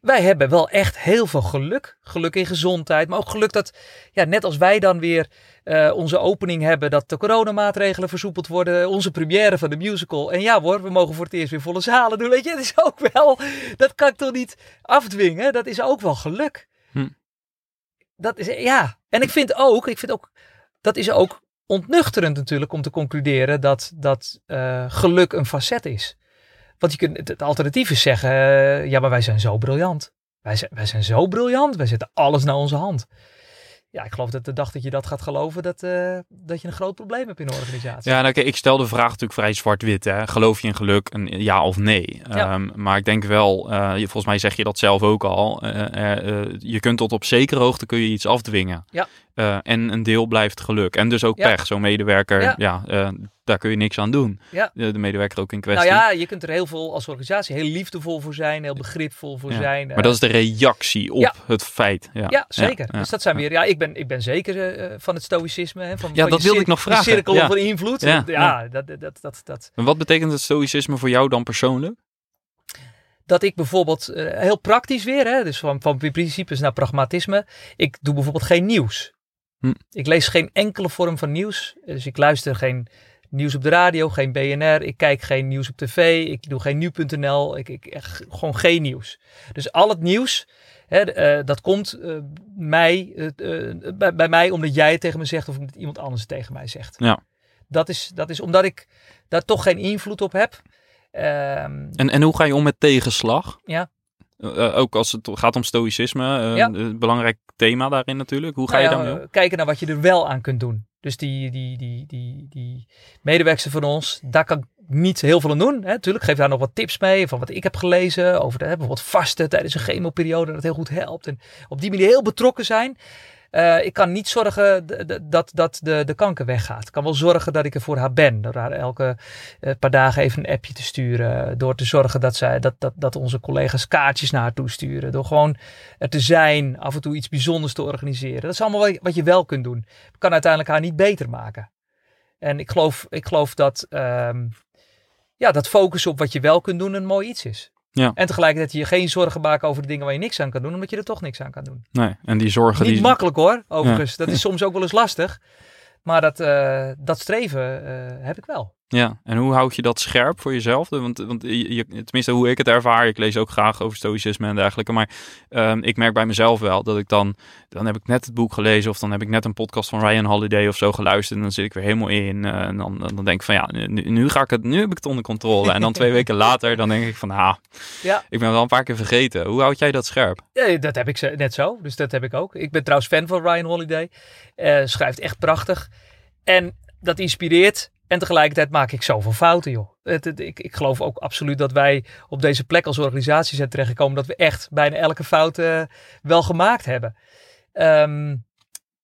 B: wij hebben wel echt heel veel geluk. Geluk in gezondheid, maar ook geluk dat, ja, net als wij dan weer eh, onze opening hebben, dat de coronamaatregelen versoepeld worden, onze première van de musical. En ja hoor, we mogen voor het eerst weer volle zalen doen. Weet je, het is ook wel, dat kan ik toch niet afdwingen. Dat is ook wel geluk. Dat is, ja. En ik vind ook, ik vind ook, dat is ook ontnuchterend natuurlijk om te concluderen dat, dat eh, geluk een facet is. Want je kunt, het, het alternatief is zeggen, eh, ja maar wij zijn zo briljant. Wij zijn, wij zijn zo briljant, wij zetten alles naar onze hand. Ja, ik geloof dat de dag dat je dat gaat geloven, dat, eh, dat je een groot probleem hebt in een organisatie.
A: Ja, nou, kijk, ik stel de vraag natuurlijk vrij zwart-wit. Hè. Geloof je in geluk? Een ja of nee?
B: Ja.
A: Ehm, maar ik denk wel, je, volgens mij zeg je dat zelf ook al. eh, je kunt tot op zekere hoogte kun je iets afdwingen.
B: Ja.
A: Eh, en een deel blijft geluk. En dus ook
B: Ja.
A: pech. Zo'n medewerker, ja,
B: Ja.
A: eh, daar kun je niks aan doen.
B: Ja.
A: De, de medewerker ook in
B: Nou
A: kwestie.
B: ja, je kunt er heel veel als organisatie heel liefdevol voor zijn, heel begripvol voor zijn.
A: Maar dat is de reactie op het feit. Ja,
B: Ja, zeker. Dus dat zijn weer, ja, ik ben, ik ben zeker eh, van het stoïcisme. Hè, van,
A: Ja,
B: van
A: dat wilde ik nog vragen.
B: cirkel
A: Ja.
B: van invloed.
A: Ja.
B: Dat, dat, dat, dat,
A: En wat betekent het stoïcisme voor jou dan persoonlijk?
B: dat ik bijvoorbeeld, eh, heel praktisch weer, hè, dus van, van principes naar pragmatisme. Ik doe bijvoorbeeld geen nieuws.
A: Hm.
B: Ik lees geen enkele vorm van nieuws. Dus ik luister geen nieuws op de radio, geen BNR. Ik kijk geen nieuws op tv. Ik doe geen nu.nl. Ik, ik, echt gewoon geen nieuws. Dus al het nieuws, hè, eh, dat komt eh, mij, eh, bij, bij mij omdat jij het tegen me zegt of omdat iemand anders het tegen mij zegt.
A: Ja.
B: Dat is, dat is omdat ik daar toch geen invloed op heb. Ehm,
A: En, en hoe ga je om met tegenslag?
B: Ja.
A: Eh, eh, ook als het gaat om stoïcisme, eh,
B: Ja.
A: een belangrijk thema daarin natuurlijk. Hoe ga
B: Nou
A: je daarmee om?
B: eh, Kijken naar wat je er wel aan kunt doen. Dus die, die, die, die, die medewerkster van ons, daar kan ik niet heel veel aan doen. Hè. Tuurlijk, geef daar nog wat tips mee van wat ik heb gelezen over de, hè, bijvoorbeeld vasten tijdens een chemoperiode. Dat heel goed helpt. En op die manier heel betrokken zijn. Eh, ik kan niet zorgen dat, dat de, de kanker weggaat. Ik kan wel zorgen dat ik er voor haar ben. Door haar elke eh, paar dagen even een appje te sturen. Door te zorgen dat, zij, dat, dat, dat onze collega's kaartjes naar haar toe sturen. Door gewoon er te zijn, af en toe iets bijzonders te organiseren. Dat is allemaal wat je, wel kunt doen. Kan uiteindelijk haar niet beter maken. En ik geloof, ik geloof dat, ehm, ja, dat focussen op wat je wel kunt doen een mooi iets is.
A: Ja.
B: En tegelijkertijd je geen zorgen maken over de dingen waar je niks aan kan doen, omdat je er toch niks aan kan doen.
A: Nee, en die zorgen
B: Niet
A: die...
B: makkelijk hoor, overigens. Dat is soms ook wel eens lastig. Maar dat, eh, dat streven eh, heb ik wel.
A: Ja, en hoe houd je dat scherp voor jezelf? Want, want je, tenminste, hoe ik het ervaar, ik lees ook graag over stoïcisme en dergelijke. Maar ehm, ik merk bij mezelf wel dat ik dan, dan heb ik net het boek gelezen of dan heb ik net een podcast van Ryan Holiday of zo geluisterd. En dan zit ik weer helemaal in. eh, en dan, dan denk ik van ja, nu, nu ga ik het, nu heb ik het onder controle. En dan twee weken later, dan denk ik van ah,
B: Ja.
A: ik ben wel een paar keer vergeten. Hoe houd jij dat scherp?
B: Ja, dat heb ik net zo. Dus dat heb ik ook. Ik ben trouwens fan van Ryan Holiday. Eh, schrijft echt prachtig. En dat inspireert. En tegelijkertijd maak ik zoveel fouten, joh. Het, het- ik, ik geloof ook absoluut dat wij op deze plek als organisatie zijn terechtgekomen. Dat we echt bijna elke fout eh, wel gemaakt hebben. Ehm,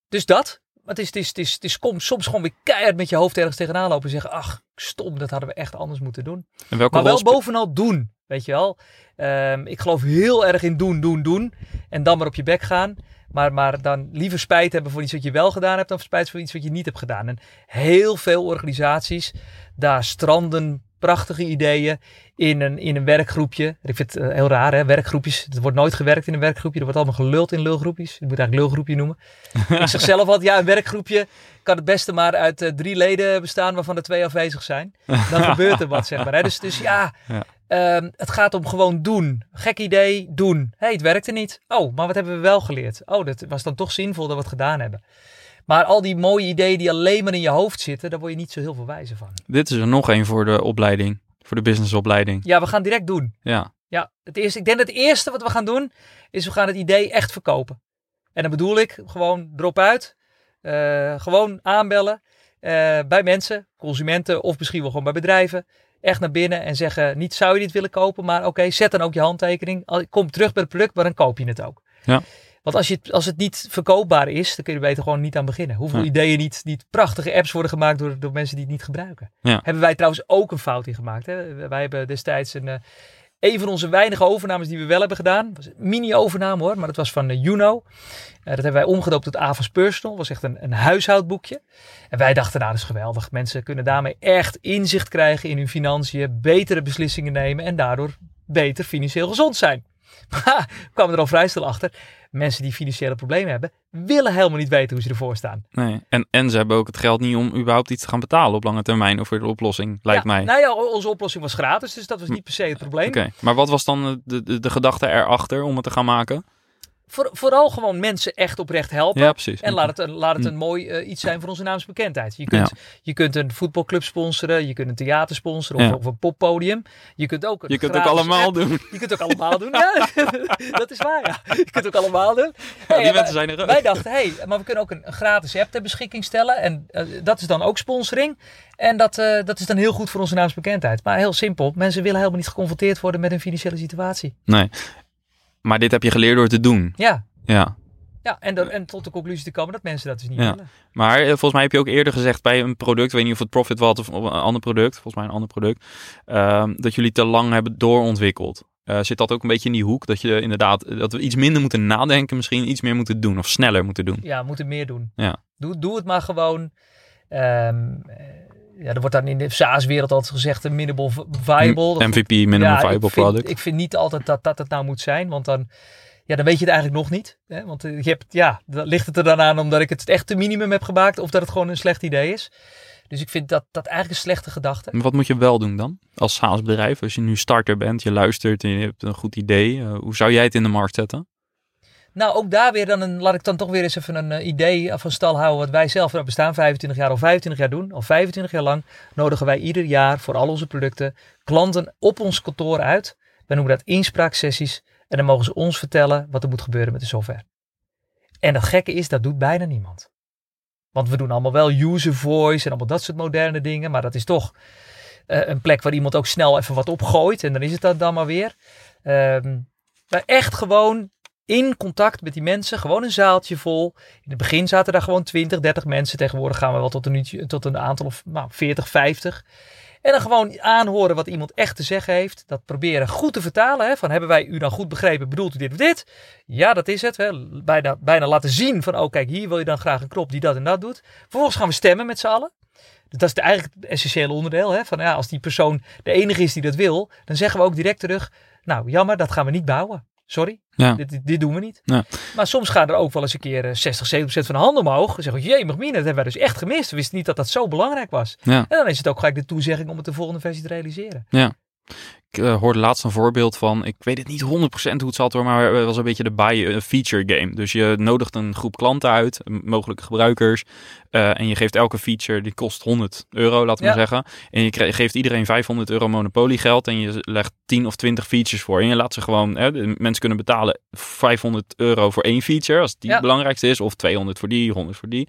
B: dus dat. Maar het is, het is, het is, het is kom- soms gewoon weer keihard met je hoofd ergens tegenaan lopen. En zeggen, ach, stom, dat hadden we echt anders moeten doen.
A: En welke
B: Maar wel bovenal doen, weet je wel. Ehm, ik geloof heel erg in doen, doen, doen. En dan maar op je bek gaan. Maar, maar dan liever spijt hebben voor iets wat je wel gedaan hebt... dan spijt voor iets wat je niet hebt gedaan. En heel veel organisaties, daar stranden prachtige ideeën in een, in een werkgroepje. Ik vind het eh, heel raar, hè? werkgroepjes. Er wordt nooit gewerkt in een werkgroepje. Er wordt allemaal geluld in lulgroepjes. Je moet eigenlijk lulgroepje noemen. ik zeg zelf altijd, ja, een werkgroepje kan het beste maar uit eh, drie leden bestaan waarvan er twee afwezig zijn. Dan gebeurt er wat, zeg maar. Hè? Dus, dus ja,
A: Ja.
B: ehm, het gaat om gewoon doen. Gek idee, doen. Hé, hey, het werkte niet. Oh, maar wat hebben we wel geleerd? Oh, dat was dan toch zinvol dat we het gedaan hebben. Maar al die mooie ideeën die alleen maar in je hoofd zitten, daar word je niet zo heel veel wijzer van.
A: Dit is er nog één voor de opleiding. Voor de businessopleiding.
B: Ja, we gaan direct doen.
A: Ja.
B: Ja, het eerste, ik denk dat het eerste wat we gaan doen, is we gaan het idee echt verkopen. En dan bedoel ik gewoon drop uit. eh, gewoon aanbellen eh, bij mensen, consumenten of misschien wel gewoon bij bedrijven. Echt naar binnen en zeggen, niet zou je dit willen kopen, maar oké, zet dan ook je handtekening. Kom terug bij het product, maar dan koop je het ook.
A: Ja.
B: Want als, je, het- als het niet verkoopbaar is, dan kun je er beter gewoon niet aan beginnen. Hoeveel
A: Ja.
B: ideeën niet, niet prachtige apps worden gemaakt door, door mensen die het niet gebruiken.
A: Ja.
B: Hebben wij trouwens ook een fout in gemaakt. Hè? Wij hebben destijds een, eh, een van onze weinige overnames die we wel hebben gedaan. was een mini-overname hoor, maar dat was van uh, Juno. Eh, dat hebben wij omgedoopt tot Avas Personal. Dat was echt een, een huishoudboekje. En wij dachten, nou dat is geweldig. Mensen kunnen daarmee echt inzicht krijgen in hun financiën. Betere beslissingen nemen en daardoor beter financieel gezond zijn. Maar we kwamen er al vrij snel achter. Mensen die financiële problemen hebben, willen helemaal niet weten hoe ze ervoor staan.
A: Nee. En, en ze hebben ook het geld niet om überhaupt iets te gaan betalen op lange termijn. Of voor de oplossing, lijkt
B: Ja,
A: mij.
B: Nou ja, onze oplossing was gratis, dus dat was niet per se het probleem.
A: Oké, maar wat was dan de, de, de gedachte erachter om het te gaan maken?
B: Voor, vooral gewoon mensen echt oprecht helpen.
A: Ja, precies.
B: En laat het, een- laat het
A: Hm.
B: een mooi eh, iets zijn voor onze naamsbekendheid. Je kunt, je kunt een voetbalclub sponsoren, je kunt een theater sponsoren of,
A: Ja.
B: of een poppodium. Je kunt ook een
A: Je kunt ook allemaal
B: app-
A: doen.
B: Je kunt ook allemaal doen. Ja, dat is waar. Ja. Je kunt ook allemaal doen. Hey,
A: die
B: wij-
A: mensen zijn er ook.
B: Wij dachten, hé, hey, maar we kunnen ook een, een gratis app ter beschikking stellen. En eh, dat is dan ook sponsoring. En dat, eh, dat is dan heel goed voor onze naamsbekendheid. Maar heel simpel, mensen willen helemaal niet geconfronteerd worden met hun financiële situatie.
A: Nee. Maar dit heb je geleerd door te doen.
B: Ja,
A: Ja.
B: ja en, dan, en tot de conclusie te komen dat mensen dat dus niet
A: Ja.
B: willen.
A: Maar eh, volgens mij heb je ook eerder gezegd bij een product, ik weet niet of het Profit was of een ander product, volgens mij een ander product, ehm, dat jullie te lang hebben doorontwikkeld. Eh, zit dat ook een beetje in die hoek dat je inderdaad, dat we iets minder moeten nadenken, misschien iets meer moeten doen of sneller moeten doen?
B: Ja, moeten meer doen.
A: Ja.
B: Doe, doe het maar gewoon. Ehm, eh, ja, er wordt dan in de SaaS-wereld altijd gezegd een minimal vi- viable. Dat-
A: MVP, minimum
B: ja,
A: viable
B: ik vind,
A: product.
B: Ik vind niet altijd dat dat het nou moet zijn, want dan, ja, dan weet je het eigenlijk nog niet. Hè? Want eh, je hebt, ja, dan ligt het er dan aan omdat ik het echt te minimum heb gemaakt of dat het gewoon een slecht idee is. Dus ik vind dat, dat eigenlijk een slechte gedachte.
A: Maar wat moet je wel doen dan? Als SaaS-bedrijf, als je nu starter bent, je luistert en je hebt een goed idee, eh, hoe zou jij het in de markt zetten?
B: Nou, ook daar weer dan een, laat ik dan toch weer eens even een eh, idee van stal houden wat wij zelf, we bestaan 25 jaar, al 25 jaar doen. Al 25 jaar lang nodigen wij ieder jaar voor al onze producten klanten op ons kantoor uit. We noemen dat inspraaksessies. En dan mogen ze ons vertellen wat er moet gebeuren met de software. En het gekke is, dat doet bijna niemand. Want we doen allemaal wel user voice en allemaal dat soort moderne dingen. Maar dat is toch eh, een plek waar iemand ook snel even wat opgooit. En dan is het dat dan maar weer. Ehm maar echt gewoon in contact met die mensen. Gewoon een zaaltje vol. In het begin zaten daar gewoon 20, 30 mensen. Tegenwoordig gaan we wel tot een, tot een aantal of nou, 40, 50. En dan gewoon aanhoren wat iemand echt te zeggen heeft. Dat proberen goed te vertalen. Hè? Van hebben wij u dan goed begrepen? Bedoelt u dit of dit? Ja, dat is het. Hè? Bijna, bijna laten zien van, oh kijk, hier wil je dan graag een knop die dat en dat doet. Vervolgens gaan we stemmen met z'n allen. Dat is eigenlijk het essentiële onderdeel. Hè? Van, ja, als die persoon de enige is die dat wil, dan zeggen we ook direct terug. Nou, jammer, dat gaan we niet bouwen. Sorry,
A: Ja.
B: dit, dit, doen we niet.
A: Ja.
B: Maar soms gaan er ook wel eens een keer eh, 60, 70% van de handen omhoog. Dan zeggen we, jee, mine, dat hebben wij dus echt gemist. We wisten niet dat dat zo belangrijk was.
A: Ja.
B: En dan is het ook gelijk de toezegging om het de volgende versie te realiseren.
A: Ik eh, hoorde laatst een voorbeeld van, ik weet het niet 100% hoe het zat hoor, maar het was een beetje de buy a feature game. Dus je nodigt een groep klanten uit, mogelijke gebruikers, eh, en je geeft elke feature, die kost 100 euro, laten we
B: Ja.
A: zeggen. En je geeft iedereen 500 euro Monopoly geld en je legt 10 of 20 features voor. En je laat ze gewoon, hè, mensen kunnen betalen 500 euro voor één feature, als die
B: Ja.
A: het belangrijkste is, of 200 voor die, 100 voor die.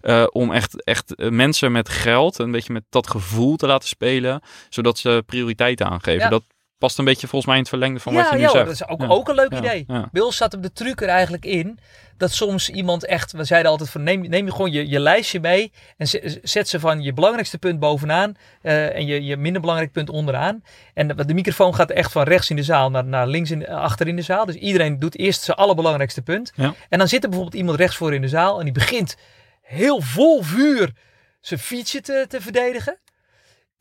A: Eh, om echt, echt eh, mensen met geld, een beetje met dat gevoel te laten spelen, zodat ze prioriteiten aangeven.
B: Ja.
A: Dat past een beetje volgens mij in het verlengde van
B: ja,
A: wat je nu
B: ja,
A: zegt.
B: dat is ook,
A: Ja.
B: ook een leuk idee. Bij ons zat hem de truc er eigenlijk in dat soms iemand echt, we zeiden altijd van neem, neem je gewoon je, je lijstje mee en zet, ze van je belangrijkste punt bovenaan eh, en je, je minder belangrijk punt onderaan. En de, de microfoon gaat echt van rechts in de zaal naar, naar links in, achter in de zaal. Dus iedereen doet eerst zijn allerbelangrijkste punt.
A: Ja.
B: En dan zit er bijvoorbeeld iemand rechts voor in de zaal en die begint heel vol vuur zijn feature te, te verdedigen.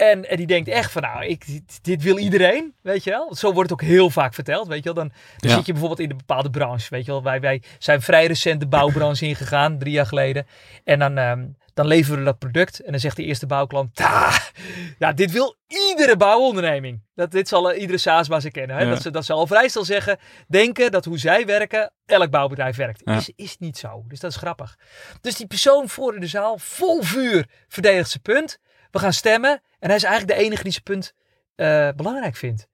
B: En, en die denkt echt van, nou, ik, dit, dit wil iedereen, weet je wel. Zo wordt het ook heel vaak verteld, weet je wel. Dan, dan
A: Ja.
B: zit je bijvoorbeeld in een bepaalde branche, weet je wel. Wij, wij zijn vrij recent de bouwbranche ingegaan, drie jaar geleden. En dan, ehm, dan leveren we dat product. En dan zegt de eerste bouwklant, "Ta, ja, dit wil iedere bouwonderneming. Dat, dit zal eh, iedere SaaS-baas herkennen. Hè?
A: Ja.
B: Dat, ze, dat ze al vrij snel zeggen, denken dat hoe zij werken, elk bouwbedrijf werkt.
A: Ja.
B: Is, is niet zo. Dus dat is grappig. Dus die persoon voor in de zaal, vol vuur, verdedigt zijn punt. We gaan stemmen. En hij is eigenlijk de enige die zijn punt eh, belangrijk vindt.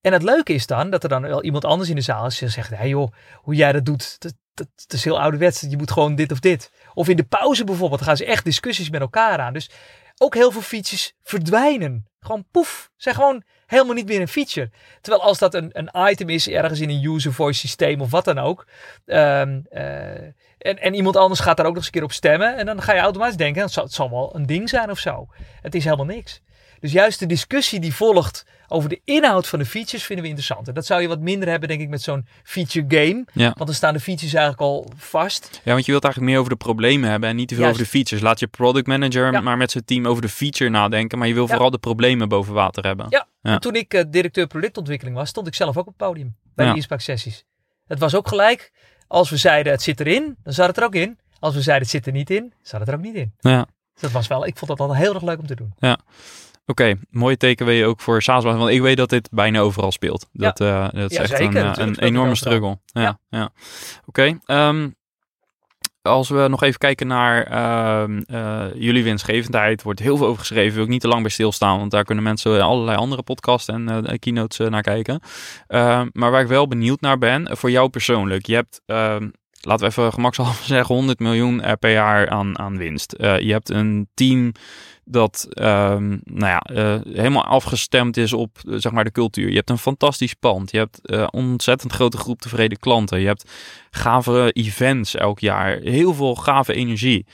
B: En het leuke is dan dat er dan wel iemand anders in de zaal is die zegt: Hé hey joh, hoe jij dat doet, dat, dat, dat is heel ouderwets. Je moet gewoon dit of dit. Of in de pauze bijvoorbeeld gaan ze echt discussies met elkaar aan. Dus ook heel veel features verdwijnen. Gewoon poef, zijn gewoon helemaal niet meer een feature. Terwijl als dat een, een item is ergens in een user voice systeem of wat dan ook. ehm, eh, en, en iemand anders gaat daar ook nog eens een keer op stemmen. En dan ga je automatisch denken, zal, het zal wel een ding zijn of zo. Het is helemaal niks. Dus juist de discussie die volgt over de inhoud van de features vinden we interessant. En dat zou je wat minder hebben, denk ik, met zo'n feature game.
A: Ja.
B: Want dan staan de features eigenlijk al vast.
A: Ja, want je wilt eigenlijk meer over de problemen hebben en niet te veel
B: Juist.
A: over de features. Laat je product manager
B: Ja.
A: maar met zijn team over de feature nadenken, maar je wil
B: Ja.
A: vooral de problemen boven water hebben.
B: Ja.
A: Ja.
B: En toen ik eh, directeur productontwikkeling was, stond ik zelf ook op het podium bij
A: Ja.
B: de inspraaksessies. Het was ook gelijk, als we zeiden het zit erin, dan zat het er ook in. Als we zeiden het zit er niet in, zat het er ook niet in.
A: Ja.
B: Dus dat was wel, ik vond dat altijd heel erg leuk om te doen.
A: Oké, mooie takeaway ook voor SaaS, want ik weet dat dit bijna overal speelt.
B: Ja.
A: Dat, eh, dat is
B: Ja,
A: echt
B: zeker.
A: een, eh, een enorme struggle. Ja, ja. Oké, ehm, als we nog even kijken naar ehm, eh, jullie winstgevendheid, wordt heel veel over geschreven. Wil ik niet te lang bij stilstaan, want daar kunnen mensen allerlei andere podcasts en keynotes naar kijken. Ehm, maar waar ik wel benieuwd naar ben, voor jou persoonlijk. Je hebt, laten we even gemakshalve zeggen, 100 miljoen per jaar aan, aan winst. Je hebt een team dat ehm, nou ja, eh, helemaal afgestemd is op eh, zeg maar de cultuur. Je hebt een fantastisch pand. Je hebt eh ontzettend grote groep tevreden klanten. Je hebt gave events elk jaar. Heel veel gave energie.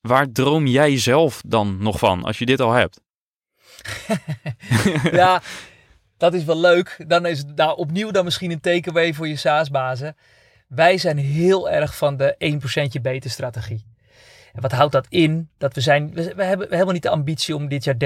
A: Waar droom jij zelf dan nog van als je dit al hebt?
B: ja, dat is wel leuk. Dan is het nou, opnieuw dan misschien een takeaway voor je SaaS-bazen. Wij zijn heel erg van de 1% beter strategie. En wat houdt dat in? Dat we zijn, we, we hebben helemaal niet de ambitie om dit jaar 30%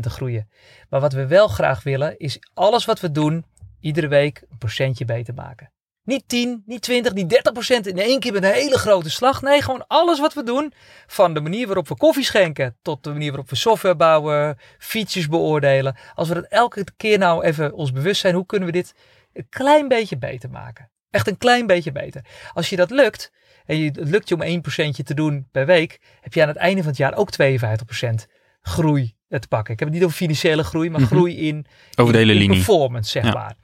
B: te groeien. Maar wat we wel graag willen, is alles wat we doen, iedere week een procentje beter maken. Niet 10, niet 20, niet 30% in één keer met een hele grote slag. Nee, gewoon alles wat we doen. Van de manier waarop we koffie schenken tot de manier waarop we software bouwen, features beoordelen. Als we dat elke keer nou even ons bewust zijn, hoe kunnen we dit een klein beetje beter maken? Echt een klein beetje beter. Als je dat lukt, en je, het lukt je om 1% te doen per week, heb je aan het einde van het jaar ook 52% groei te pakken. Ik heb het niet over financiële groei, maar
A: Mhm.
B: groei in,
A: Over de hele
B: in
A: linie.
B: performance, zeg
A: Ja.
B: maar.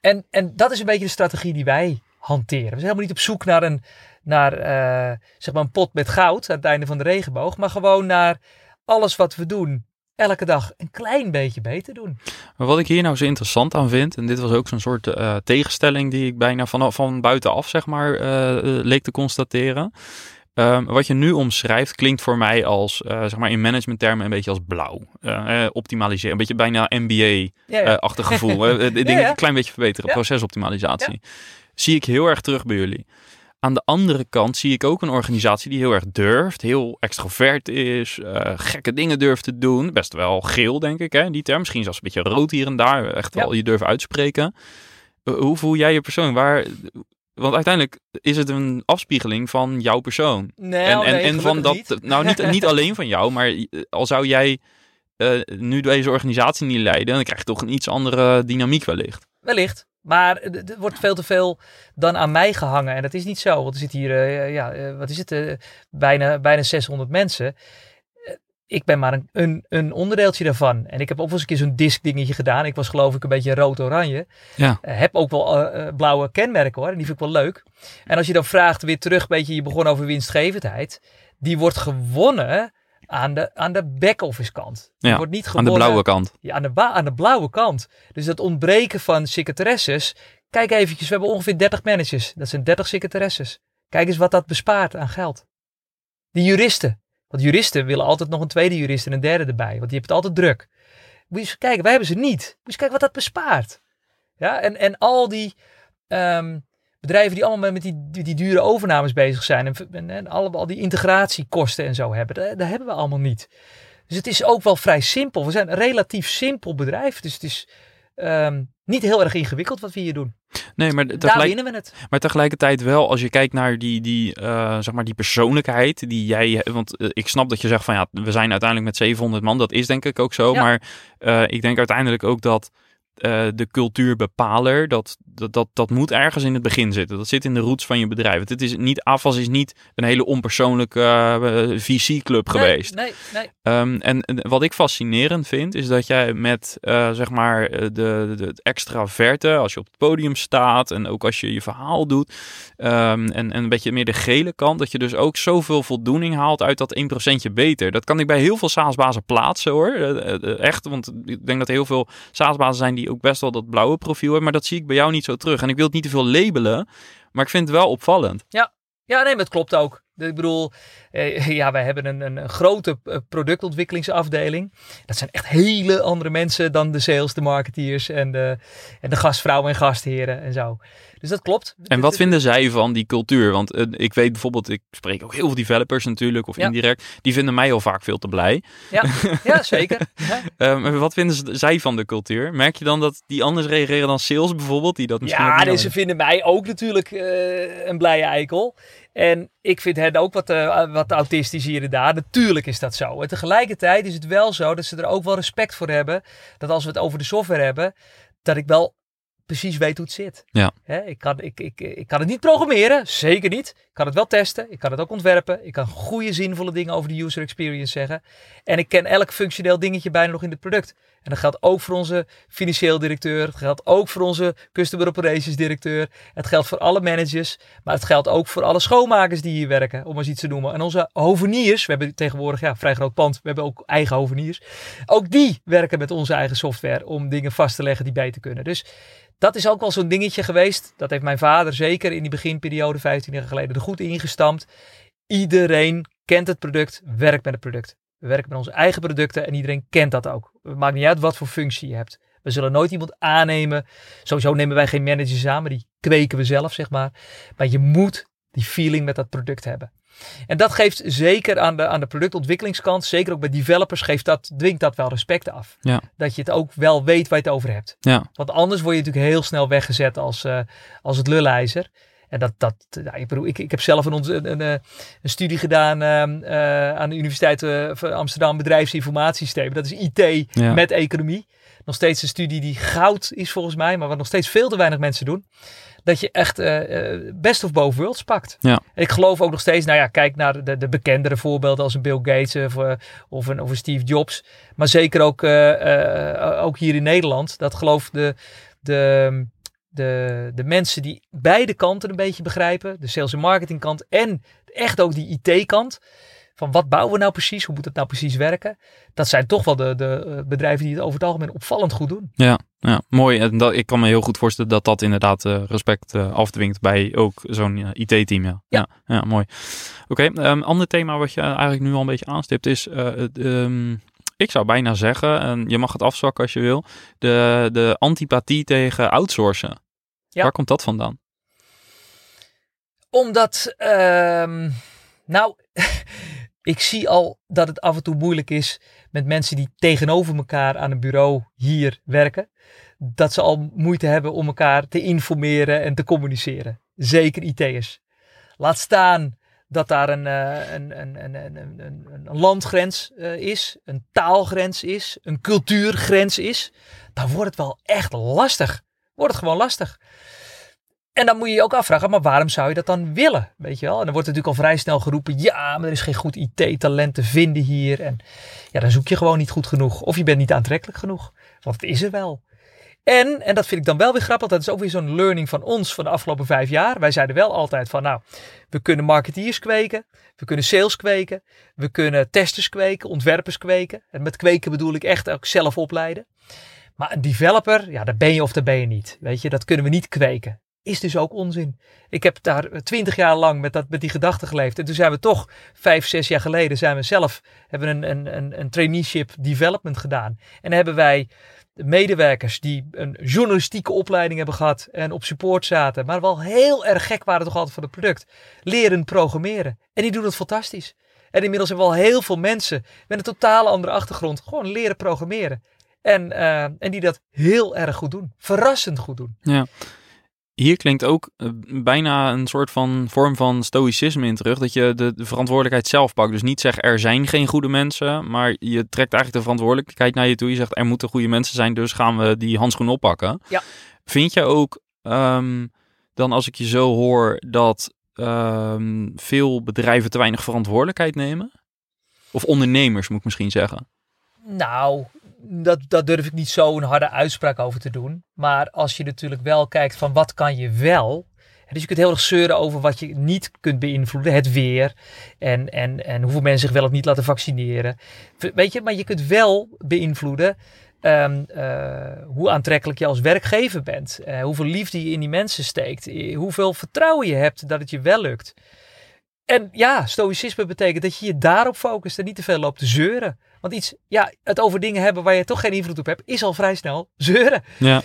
B: En, en dat is een beetje de strategie die wij hanteren. We zijn helemaal niet op zoek naar een, naar, eh, zeg maar een pot met goud aan het einde van de regenboog, maar gewoon naar alles wat we doen, elke dag een klein beetje beter doen.
A: Maar wat ik hier nou zo interessant aan vind, en dit was ook zo'n soort eh, tegenstelling die ik bijna van, van buitenaf zeg maar eh, eh, leek te constateren. Ehm, wat je nu omschrijft klinkt voor mij als, zeg maar in managementtermen, een beetje als blauw. Optimaliseren, een beetje bijna MBA-achtig
B: Ja, ja.
A: gevoel. De dingen
B: ja.
A: een klein beetje verbeteren, procesoptimalisatie. Zie ik heel erg terug bij jullie. Aan de andere kant zie ik ook een organisatie die heel erg durft, heel extrovert is, eh, gekke dingen durft te doen. Best wel geel, denk ik, hè, die term. Misschien zelfs een beetje rood hier en daar. Echt
B: Ja.
A: wel je durft uitspreken. Hoe voel jij je persoon? Waar, want uiteindelijk is het een afspiegeling van jouw persoon.
B: Nee,
A: en en,
B: nee,
A: en van dat,
B: niet.
A: nou niet, niet alleen van jou, maar eh, al zou jij eh, nu deze organisatie niet leiden, dan krijg je toch een iets andere dynamiek wellicht.
B: Wellicht. Maar er wordt veel te veel dan aan mij gehangen. En dat is niet zo. Want er zit hier, eh, ja, wat is het, eh, bijna, bijna 600 mensen. Eh, ik ben maar een, een, een onderdeeltje daarvan. En ik heb ook wel eens een keer zo'n disc dingetje gedaan. Ik was geloof ik een beetje rood-oranje.
A: Ja.
B: Heb ook wel blauwe kenmerken hoor. En die vind ik wel leuk. En als je dan vraagt weer terug, een beetje, je begon over winstgevendheid. Die wordt gewonnen aan de, aan de back-office kant. Die
A: Ja,
B: wordt niet
A: Aan
B: gewonnen
A: de blauwe kant.
B: ja, aan, de aan de blauwe kant. Dus dat ontbreken van secretaresses. Kijk eventjes, we hebben ongeveer 30 managers. Dat zijn 30 secretaresses. Kijk eens wat dat bespaart aan geld. Die juristen. Want juristen willen altijd nog een tweede jurist en een derde erbij. Want je hebt het altijd druk. Moet je eens kijken, wij hebben ze niet. Moet je eens kijken wat dat bespaart. Ja, en, en al die ehm, bedrijven die allemaal met die, die, die dure overnames bezig zijn. En, en, en allemaal die integratiekosten en zo hebben. Dat, dat hebben we allemaal niet. Dus het is ook wel vrij simpel. We zijn een relatief simpel bedrijf. Dus het is ehm, niet heel erg ingewikkeld wat we hier doen.
A: Nee, maar
B: Daar
A: tegelijk,
B: winnen we het.
A: Maar tegelijkertijd wel, als je kijkt naar die, die, eh, zeg maar die persoonlijkheid die jij... Want eh, ik snap dat je zegt van ja, we zijn uiteindelijk met 700 man. Dat is denk ik ook zo.
B: Ja.
A: Maar eh, ik denk uiteindelijk ook dat eh, de cultuurbepaler, dat, dat, dat, dat moet ergens in het begin zitten. Dat zit in de roots van je bedrijf. Het is niet, AFAS is niet een hele onpersoonlijke eh, VC-club geweest.
B: Nee, nee, nee.
A: Ehm, en, en wat ik fascinerend vind, is dat jij met eh, zeg maar de, de, extraverte, als je op het podium staat en ook als je je verhaal doet, ehm, en, en een beetje meer de gele kant, dat je dus ook zoveel voldoening haalt uit dat 1% beter. Dat kan ik bij heel veel SaaS-bazen plaatsen hoor. Echt, want ik denk dat heel veel SaaS-bazen zijn die ook best wel dat blauwe profiel maar dat zie ik bij jou niet zo terug. En ik wil het niet te veel labelen, maar ik vind het wel opvallend.
B: Ja, nee, maar het klopt ook. Ik bedoel, eh, ja, wij hebben een, een, een grote eh, productontwikkelingsafdeling. Dat zijn echt hele andere mensen dan de sales, de marketeers en de, en de gastvrouwen en gastheren en zo. Dus dat klopt.
A: En wat vinden zij van die cultuur? Want eh, ik weet bijvoorbeeld, ik spreek ook heel veel developers natuurlijk, of
B: Ja.
A: indirect, die vinden mij al vaak veel te blij.
B: Ja, ja zeker. Ja.
A: Wat vinden zij van de cultuur? Merk je dan dat die anders reageren dan sales bijvoorbeeld? Die dat misschien
B: Ja, dus ze vinden mij ook natuurlijk een blije eikel. En ik vind hen ook wat, eh, wat autistisch hier en daar. Natuurlijk is dat zo. En tegelijkertijd is het wel zo dat ze er ook wel respect voor hebben. Dat als we het over de software hebben, dat ik wel precies weet hoe het zit.
A: Ja.
B: Hè, ik, kan, ik, ik, ik kan het niet programmeren, zeker niet. Ik kan het wel testen, ik kan het ook ontwerpen. Ik kan goede zinvolle dingen over de user experience zeggen. En ik ken elk functioneel dingetje bijna nog in het product. En dat geldt ook voor onze financieel directeur. Het geldt ook voor onze customer operations directeur. Het geldt voor alle managers. Maar het geldt ook voor alle schoonmakers die hier werken. Om eens iets te noemen. En onze hoveniers. We hebben tegenwoordig ja, vrij groot pand. We hebben ook eigen hoveniers. Ook die werken met onze eigen software. Om dingen vast te leggen die beter kunnen. Dus dat is ook wel zo'n dingetje geweest. Dat heeft mijn vader zeker in die beginperiode 15 jaar geleden er goed ingestampt. Iedereen kent het product, werkt met het product. We werken met onze eigen producten en iedereen kent dat ook. Het maakt niet uit wat voor functie je hebt. We zullen nooit iemand aannemen. Sowieso nemen wij geen managers aan, maar die kweken we zelf, zeg maar. Maar je moet die feeling met dat product hebben. En dat geeft zeker aan de, aan de productontwikkelingskant, zeker ook bij developers, geeft dat, dwingt dat wel respect af.
A: Ja.
B: Dat je het ook wel weet waar je het over hebt.
A: Ja,
B: Want anders word je natuurlijk heel snel weggezet als, eh, als het lullijzer. En dat, dat ja, ik bedoel, ik, ik heb zelf een, een, een, eh, een studie gedaan ehm, eh, aan de Universiteit eh, van Amsterdam Bedrijfsinformatiesystemen. Dat is IT
A: Ja.
B: met economie. Nog steeds een studie die goud is volgens mij, maar wat nog steeds veel te weinig mensen doen. Dat je echt best of both worlds pakt.
A: Ja.
B: En ik geloof ook nog steeds, nou ja, kijk naar de, de bekendere voorbeelden als een Bill Gates of, of, een, of een Steve Jobs. Maar zeker ook, ook hier in Nederland. Dat geloof de, de, de, de mensen die beide kanten een beetje begrijpen. De sales en marketing kant en echt ook die IT kant. Van wat bouwen we nou precies? Hoe moet het nou precies werken? Dat zijn toch wel de, de eh, bedrijven die het over het algemeen opvallend goed doen.
A: ja, ja mooi. En dat, ik kan me heel goed voorstellen dat dat inderdaad eh, respect eh, afdwingt bij ook zo'n IT-team. Ja. Ja. Ja, mooi. Oké, een ander thema wat je eigenlijk nu al een beetje aanstipt is... eh, ehm, ik zou bijna zeggen, en je mag het afzwakken als je wil, de, de antipathie tegen outsourcen.
B: Ja.
A: Waar komt dat vandaan?
B: Omdat, ehm, nou, ik zie al dat het af en toe moeilijk is met mensen die tegenover elkaar aan een bureau hier werken. Dat ze al moeite hebben om elkaar te informeren en te communiceren. Zeker IT'ers. Laat staan dat daar een, eh, een, een, een, een, een, een- een landgrens eh, is, een taalgrens is, een cultuurgrens is. Dan wordt het wel echt lastig. Wordt het gewoon lastig. En dan moet je je ook afvragen, maar waarom zou je dat dan willen? Weet je wel? En dan wordt natuurlijk al vrij snel geroepen, ja, maar er is geen goed IT-talent te vinden hier. En ja, dan zoek je gewoon niet goed genoeg. Of je bent niet aantrekkelijk genoeg. Want het is er wel. En, en dat vind ik dan wel weer grappig, dat is ook weer zo'n learning van ons van de afgelopen vijf jaar. Wij zeiden wel altijd van, nou, we kunnen marketeers kweken, we kunnen sales kweken, we kunnen testers kweken, ontwerpers kweken. En met kweken bedoel ik echt ook zelf opleiden. Maar een developer, ja, daar ben je of daar ben je niet. Weet je, dat kunnen we niet kweken is dus ook onzin. Ik heb daar twintig jaar lang met, dat, met die gedachte geleefd. En toen zijn we toch, vijf, zes jaar geleden, zijn we zelf, hebben een, een, een, een traineeship development gedaan. En hebben wij medewerkers die een journalistieke opleiding hebben gehad en op support zaten, maar wel heel erg gek waren toch altijd van het product, leren programmeren. En die doen het fantastisch. En inmiddels hebben we al heel veel mensen met een totaal andere achtergrond gewoon leren programmeren. En, uh, en die dat heel erg goed doen. Verrassend goed doen.
A: Ja. Hier klinkt ook uh, bijna een soort van vorm van stoïcisme in terug. Dat je de, de, verantwoordelijkheid zelf pakt. Dus niet zeg er zijn geen goede mensen. Maar je trekt eigenlijk de verantwoordelijkheid naar je toe. Je zegt er moeten goede mensen zijn. Dus gaan we die handschoen oppakken.
B: Ja.
A: Vind je ook um, dan als ik je zo hoor dat um, veel bedrijven te weinig verantwoordelijkheid nemen? Of ondernemers moet ik misschien zeggen.
B: Nou, dat, dat durf ik niet zo een harde uitspraak over te doen. Maar als je natuurlijk wel kijkt van wat kan je wel. Dus je kunt heel erg zeuren over wat je niet kunt beïnvloeden. Het weer. En, en, en hoeveel mensen zich wel of niet laten vaccineren. Weet je, maar je kunt wel beïnvloeden um, uh, hoe aantrekkelijk je als werkgever bent. Uh, hoeveel liefde je in die mensen steekt. Hoeveel vertrouwen je hebt dat het je wel lukt. En ja, stoïcisme betekent dat je je daarop focust en niet te veel loopt te zeuren. Want iets, ja, het over dingen hebben waar je toch geen invloed op hebt, is al vrij snel zeuren.
A: Ja.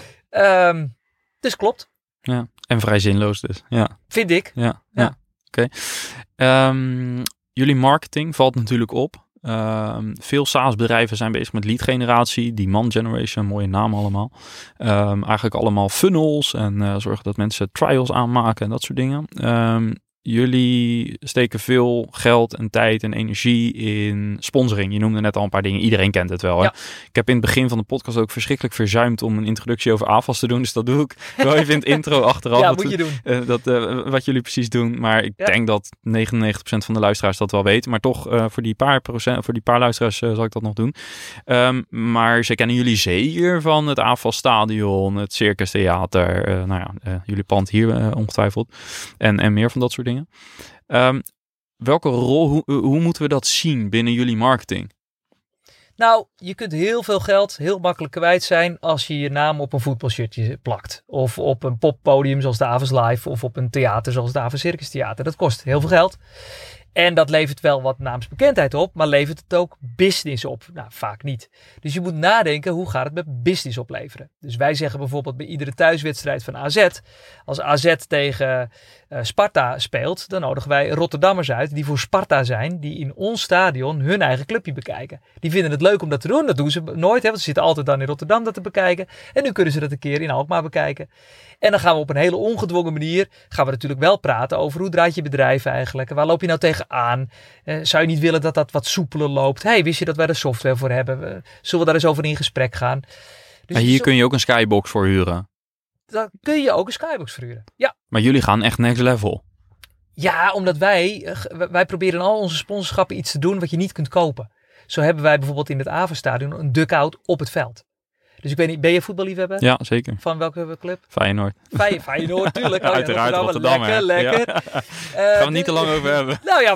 B: Um, dus klopt.
A: Ja, en vrij zinloos dus. Ja.
B: Vind ik.
A: Ja, ja. ja. oké. Okay. Um, jullie marketing valt natuurlijk op. Um, veel SaaS-bedrijven zijn bezig met lead generatie, demand generation, mooie naam allemaal. Um, eigenlijk allemaal funnels en uh, zorgen dat mensen trials aanmaken en dat soort dingen. Um, jullie steken veel geld en tijd en energie in sponsoring. Je noemde net al een paar dingen. Iedereen kent het wel. Hè?
B: Ja.
A: Ik heb in het begin van de podcast ook verschrikkelijk verzuimd om een introductie over AFAS te doen. Dus dat doe ik wel even in het intro achteraf.
B: Ja,
A: dat,
B: moet je doen.
A: Uh, dat, uh, wat jullie precies doen. Maar ik ja. denk dat 99% van de luisteraars dat wel weten. Maar toch, uh, voor, die paar procent, voor die paar luisteraars zal ik dat nog doen. Um, maar ze kennen jullie zeker van het AFAS Stadion, het Circus Theater. nou ja, jullie pand hier ongetwijfeld. En, en meer van dat soort dingen. Um, welke rol, hoe, hoe moeten we dat zien binnen jullie marketing?
B: Nou, je kunt heel veel geld heel makkelijk kwijt zijn als je je naam op een voetbalshirtje plakt. Of op een poppodium zoals de Avens Live of op een theater zoals de Circus Theater. Dat kost heel veel geld. En dat levert wel wat naamsbekendheid op, maar levert het ook business op? Nou, vaak niet. Dus je moet nadenken, hoe gaat het met business opleveren? Dus wij zeggen bijvoorbeeld bij iedere thuiswedstrijd van AZ, als AZ tegen uh, Sparta speelt, dan nodigen wij Rotterdammers uit die voor Sparta zijn, die in ons stadion hun eigen clubje bekijken. Die vinden het leuk om dat te doen, dat doen ze nooit, hè, want ze zitten altijd dan in Rotterdam dat te bekijken. En nu kunnen ze dat een keer in Alkmaar bekijken. En dan gaan we op een hele ongedwongen manier, gaan we natuurlijk wel praten over hoe draait je bedrijf eigenlijk, en waar loop je nou tegenaan? Uh, zou je niet willen dat dat wat soepeler loopt? hey, wist je dat wij er software voor hebben? Uh, zullen we daar eens over in gesprek gaan?
A: Dus maar hier zo... kun je ook een skybox voor huren.
B: Dan kun je ook een skybox verhuren. Ja.
A: Maar jullie gaan echt next level.
B: Ja, omdat wij, wij proberen in al onze sponsorschappen iets te doen wat je niet kunt kopen. Zo hebben wij bijvoorbeeld in het Avenstadion een dugout op het veld. Dus ik weet niet, ben je voetballiefhebber?
A: Ja, zeker.
B: Van welke club?
A: Feyenoord.
B: Fey, Feyenoord, tuurlijk.
A: Oh, Uiteraard Rotterdam.
B: Lekker, lekker.
A: Ja. Uh, Gaan we niet te lang over hebben.
B: Nou ja,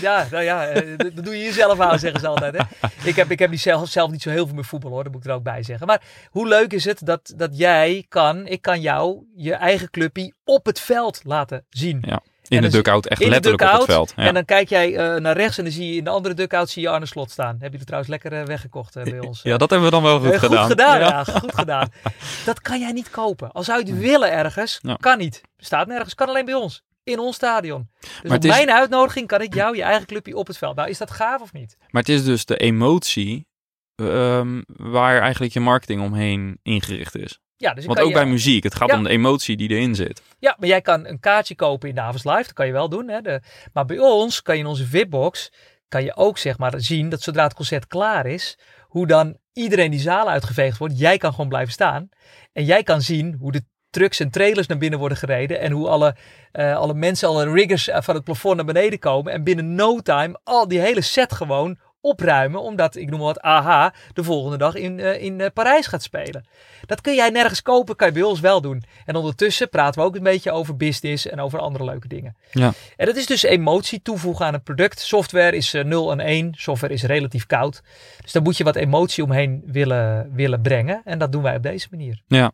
B: ja, nou ja dat doe je jezelf aan, zeggen ze altijd. Hè? Ik, heb, ik heb niet zelf, zelf niet zo heel veel met voetbal hoor, dat moet ik er ook bij zeggen. Maar hoe leuk is het dat, dat jij kan, ik kan jou, je eigen clubje op het veld laten zien.
A: Ja. In de dugout, echt letterlijk op het veld.
B: Ja. En dan kijk jij uh, naar rechts en dan zie je in de andere dugout zie je Arne Slot staan. Heb je er trouwens lekker uh, weggekocht uh, bij ons?
A: Ja, dat hebben we dan wel goed gedaan.
B: Goed gedaan, ja. ja. goed gedaan. Dat kan jij niet kopen. Al zou je het willen ergens, ja. kan niet. Staat nergens, kan alleen bij ons. In ons stadion. Dus maar op is... mijn uitnodiging kan ik jou je eigen clubje op het veld. Nou, is dat gaaf of niet?
A: Maar het is dus de emotie um, waar eigenlijk je marketing omheen ingericht is.
B: Ja, dus
A: Want ook je, bij muziek, het gaat ja. om de emotie die erin zit.
B: Ja, maar jij kan een kaartje kopen in de Avonds Live, dat kan je wel doen. Hè? De, maar bij ons kan je in onze VIP-box, kan je ook zeg maar zien dat zodra het concert klaar is, hoe dan iedereen die zaal uitgeveegd wordt, jij kan gewoon blijven staan. En jij kan zien hoe de trucks en trailers naar binnen worden gereden. En hoe alle, uh, alle mensen, alle riggers van het plafond naar beneden komen. En binnen no time al die hele set gewoon opruimen. Omdat, ik noem maar wat, AHA de volgende dag in, uh, in uh, Parijs gaat spelen. Dat kun jij nergens kopen, kan je bij ons wel doen. En ondertussen praten we ook een beetje over business en over andere leuke dingen.
A: Ja.
B: En dat is dus emotie toevoegen aan het product. Software is uh, 0 en 1. Software is relatief koud. Dus daar moet je wat emotie omheen willen, willen brengen. En dat doen wij op deze manier.
A: Ja.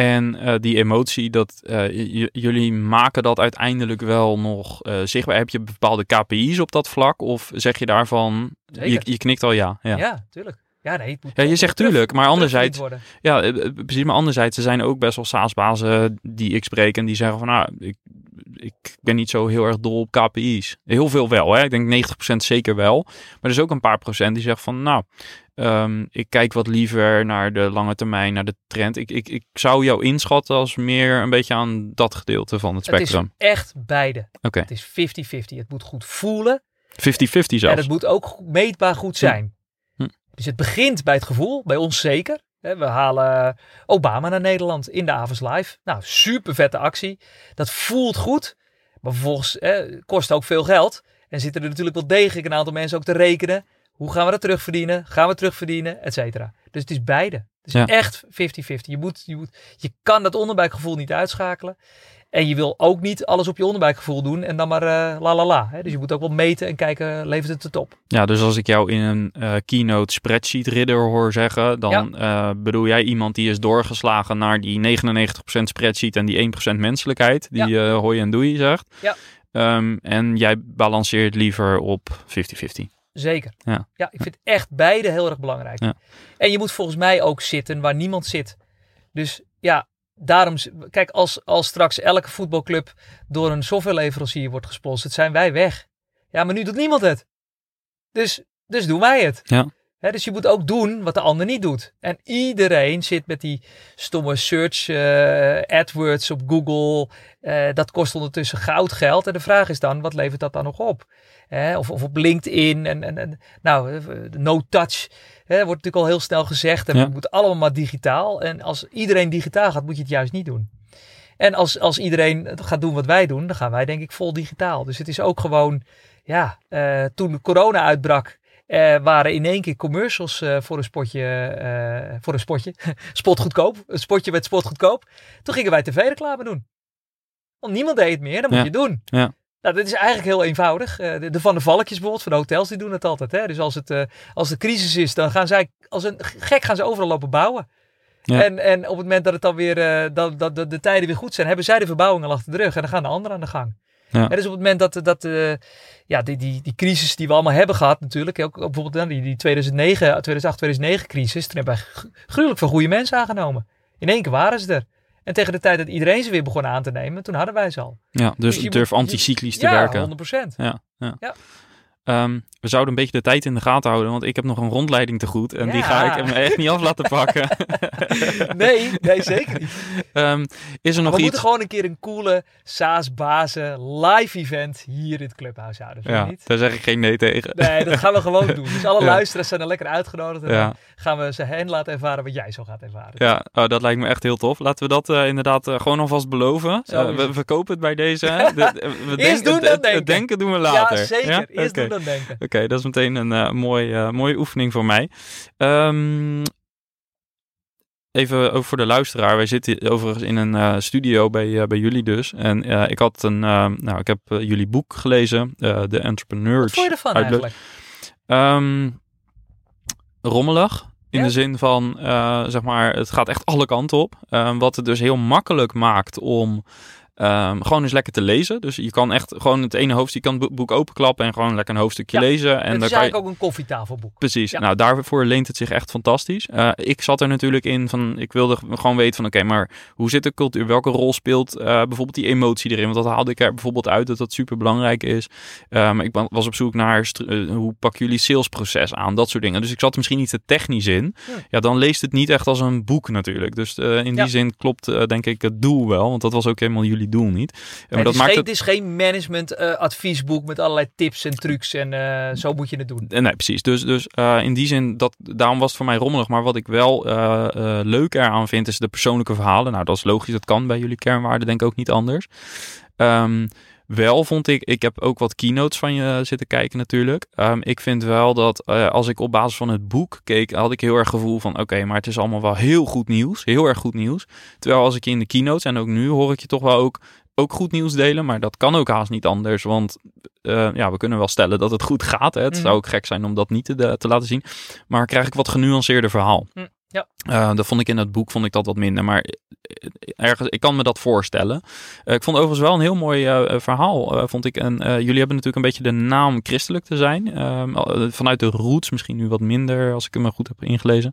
A: En uh, die emotie, dat, uh, jullie maken dat uiteindelijk wel nog uh, zichtbaar. Heb je bepaalde KPI's op dat vlak? Of zeg je daarvan, je, je, knikt al ja?
B: Ja, ja tuurlijk. Ja, nee, het moet
A: Ja, je zegt tuurlijk, maar anderzijds, ja, eh, eh, precies, maar anderzijds, er zijn ook best wel SaaS-bazen die ik spreek en die zeggen van, nou, ik, ik ben niet zo heel erg dol op KPI's. Heel veel wel, hè. Ik denk 90% zeker wel. Maar er is ook een paar procent die zegt van, nou, ehm, ik kijk wat liever naar de lange termijn, naar de trend. Ik, ik, ik zou jou inschatten als meer een beetje aan dat gedeelte van het
B: Het is
A: spectrum.
B: echt beide.
A: Oké,
B: Het is 50-50. Het moet goed voelen
A: 50-50
B: en
A: zelfs.
B: het moet ook meetbaar goed zijn.
A: Hm.
B: Dus het begint bij het gevoel, bij ons zeker. We halen Obama naar Nederland in de Avonds Live. Nou, super vette actie. Dat voelt goed. Maar vervolgens hè, kost ook veel geld. En zitten er natuurlijk wel degelijk een aantal mensen ook te rekenen. Hoe gaan we dat terugverdienen? Gaan we terugverdienen? Et cetera. Dus het is beide. Het is
A: Ja.
B: echt 50-50. Je, moet, je, moet, je kan dat onderbuikgevoel niet uitschakelen. En je wil ook niet alles op je onderbuikgevoel doen en dan maar eh, la la la. Dus je moet ook wel meten en kijken, levert het het op?
A: Ja, dus als ik jou in een eh, keynote spreadsheet ridder hoor zeggen, dan eh, bedoel jij iemand die is doorgeslagen naar die 99% spreadsheet en die 1% menselijkheid, die eh hoi en doei zegt.
B: Ja.
A: Ehm, en jij balanceert liever op 50-50.
B: Zeker.
A: Ja.
B: ik vind echt beide heel erg belangrijk.
A: Ja.
B: En je moet volgens mij ook zitten waar niemand zit. Dus ja, daarom, kijk, als, als straks elke voetbalclub door een softwareleverancier wordt gesponsord, zijn wij weg. Ja, maar nu doet niemand het. Dus, dus doen wij het.
A: Ja.
B: Dus je moet ook doen wat de ander niet doet. En iedereen zit met die stomme search eh, AdWords op Google. Eh, dat kost ondertussen goud geld. En de vraag is dan, wat levert dat dan nog op? Hè, of, of op LinkedIn. En, en, en nou, eh, no touch. Hè, wordt natuurlijk al heel snel gezegd. En
A: Ja.
B: het moet allemaal maar digitaal. En als iedereen digitaal gaat, moet je het juist niet doen. En als, als iedereen gaat doen wat wij doen, dan gaan wij denk ik vol digitaal. Dus het is ook gewoon, ja, eh, toen corona uitbrak, eh, waren in één keer commercials voor een spotje, voor een spotje, spot goedkoop. Een spotje met spot goedkoop. Toen gingen wij tv-reclame doen. Want niemand deed het meer, dat moet
A: Ja.
B: je doen.
A: Ja.
B: Nou, dit is eigenlijk heel eenvoudig. Eh, de, de Van de Valkjes bijvoorbeeld, van de hotels, die doen het altijd. Hè? Dus als het, eh, als de crisis is, dan gaan zij, als een gek gaan ze overal lopen bouwen.
A: Ja.
B: En, en op het moment dat het dan weer, eh, dat, dat, dat de tijden weer goed zijn, hebben zij de verbouwing al achter de rug. En dan gaan de anderen aan de gang.
A: Ja.
B: En dus op het moment dat, dat ja, die, die, die crisis die we allemaal hebben gehad natuurlijk. Ook, bijvoorbeeld nou, die, die 2009, 2008, 2009 crisis. Toen hebben wij gr- gruwelijk veel goede mensen aangenomen. In één keer waren ze er. En tegen de tijd dat iedereen ze weer begon aan te nemen, toen hadden wij ze al.
A: Ja, dus,
B: Dus
A: durf
B: moet-
A: anticyclisch te
B: ja,
A: werken.
B: 100 procent.
A: Ja, ja.
B: Ja.
A: Ehm, we zouden een beetje de tijd in de gaten houden, want ik heb nog een rondleiding te goed. En die ga ik hem echt niet af laten pakken.
B: Nee, nee, zeker niet.
A: Ehm, is er nog
B: we
A: iets?
B: moeten gewoon een keer een coole SaaS-bazen live event hier in het clubhuis houden.
A: Ja,
B: niet?
A: daar zeg ik geen nee tegen.
B: Nee, dat gaan we gewoon doen. Dus alle
A: Ja.
B: luisteraars zijn er lekker uitgenodigd. En
A: Ja.
B: dan gaan we ze hen laten ervaren wat jij zo gaat ervaren.
A: Ja, oh, dat lijkt me echt heel tof. Laten we dat eh, inderdaad eh, gewoon alvast beloven. Eh, we verkopen het bij deze. De- we
B: Eerst doen, dan denken.
A: Het denken doen we later.
B: Ja, zeker. Eerst
A: Oké.
B: doen denken.
A: Oké, dat is meteen een eh, mooi, eh, mooie oefening voor mij. Ehm, even ook voor de luisteraar. Wij zitten overigens in een eh, studio bij, bij jullie dus. En ik had een, eh, nou, ik heb jullie boek gelezen, The Entrepreneurs.
B: Wat vond je ervan eigenlijk?
A: Ehm, rommelig. In
B: Ja?
A: de zin van, zeg maar, het gaat echt alle kanten op. Ehm, wat het dus heel makkelijk maakt om ehm, gewoon eens lekker te lezen. Dus je kan echt gewoon het ene hoofdstuk, je kan het bo- boek openklappen en gewoon lekker een hoofdstukje
B: Ja,
A: lezen. En
B: het is
A: je,
B: eigenlijk ook een koffietafelboek.
A: Precies.
B: Ja.
A: Nou, daarvoor leent het zich echt fantastisch. Eh, ik zat er natuurlijk in van, ik wilde gewoon weten van, oké, maar hoe zit de cultuur? Welke rol speelt eh, bijvoorbeeld die emotie erin? Want dat haalde ik er bijvoorbeeld uit dat dat super belangrijk is. Eh, ik wa- was op zoek naar hoe pakken jullie salesproces aan? Dat soort dingen. Dus ik zat er misschien niet te technisch in.
B: Hm.
A: Ja, dan leest het niet echt als een boek natuurlijk. Dus in die zin klopt denk ik het doel wel. Want dat was ook helemaal jullie doel niet.
B: Nee,
A: maar
B: het,
A: dat
B: is
A: maakt
B: geen,
A: het...
B: het is geen management eh, adviesboek met allerlei tips en trucs. En eh, zo moet je het doen.
A: Eh, Nee, precies. Dus, dus in die zin, dat, daarom was het voor mij rommelig. Maar wat ik wel leuk eraan vind, is de persoonlijke verhalen. Nou, dat is logisch. Dat kan bij jullie kernwaarden denk ik ook niet anders. Ehm, wel vond ik, ik heb ook wat keynotes van je zitten kijken natuurlijk. Ehm, ik vind wel dat eh, als ik op basis van het boek keek, had ik heel erg gevoel van oké, maar het is allemaal wel heel goed nieuws. Heel erg goed nieuws. Terwijl als ik je in de keynotes en ook nu hoor ik je toch wel ook, ook goed nieuws delen. Maar dat kan ook haast niet anders. Want eh, ja, we kunnen wel stellen dat het goed gaat. Hè. Het
B: Mhm.
A: zou ook gek zijn om dat niet te, te laten zien. Maar krijg ik wat genuanceerder verhaal.
B: Hm. Ja.
A: Uh, dat vond ik in het boek vond ik dat wat minder, maar ergens, ik kan me dat voorstellen. Uh, ik vond overigens wel een heel mooi verhaal, vond ik. En jullie hebben natuurlijk een beetje de naam christelijk te zijn. Ehm, vanuit de roots, misschien nu wat minder, als ik hem goed heb ingelezen.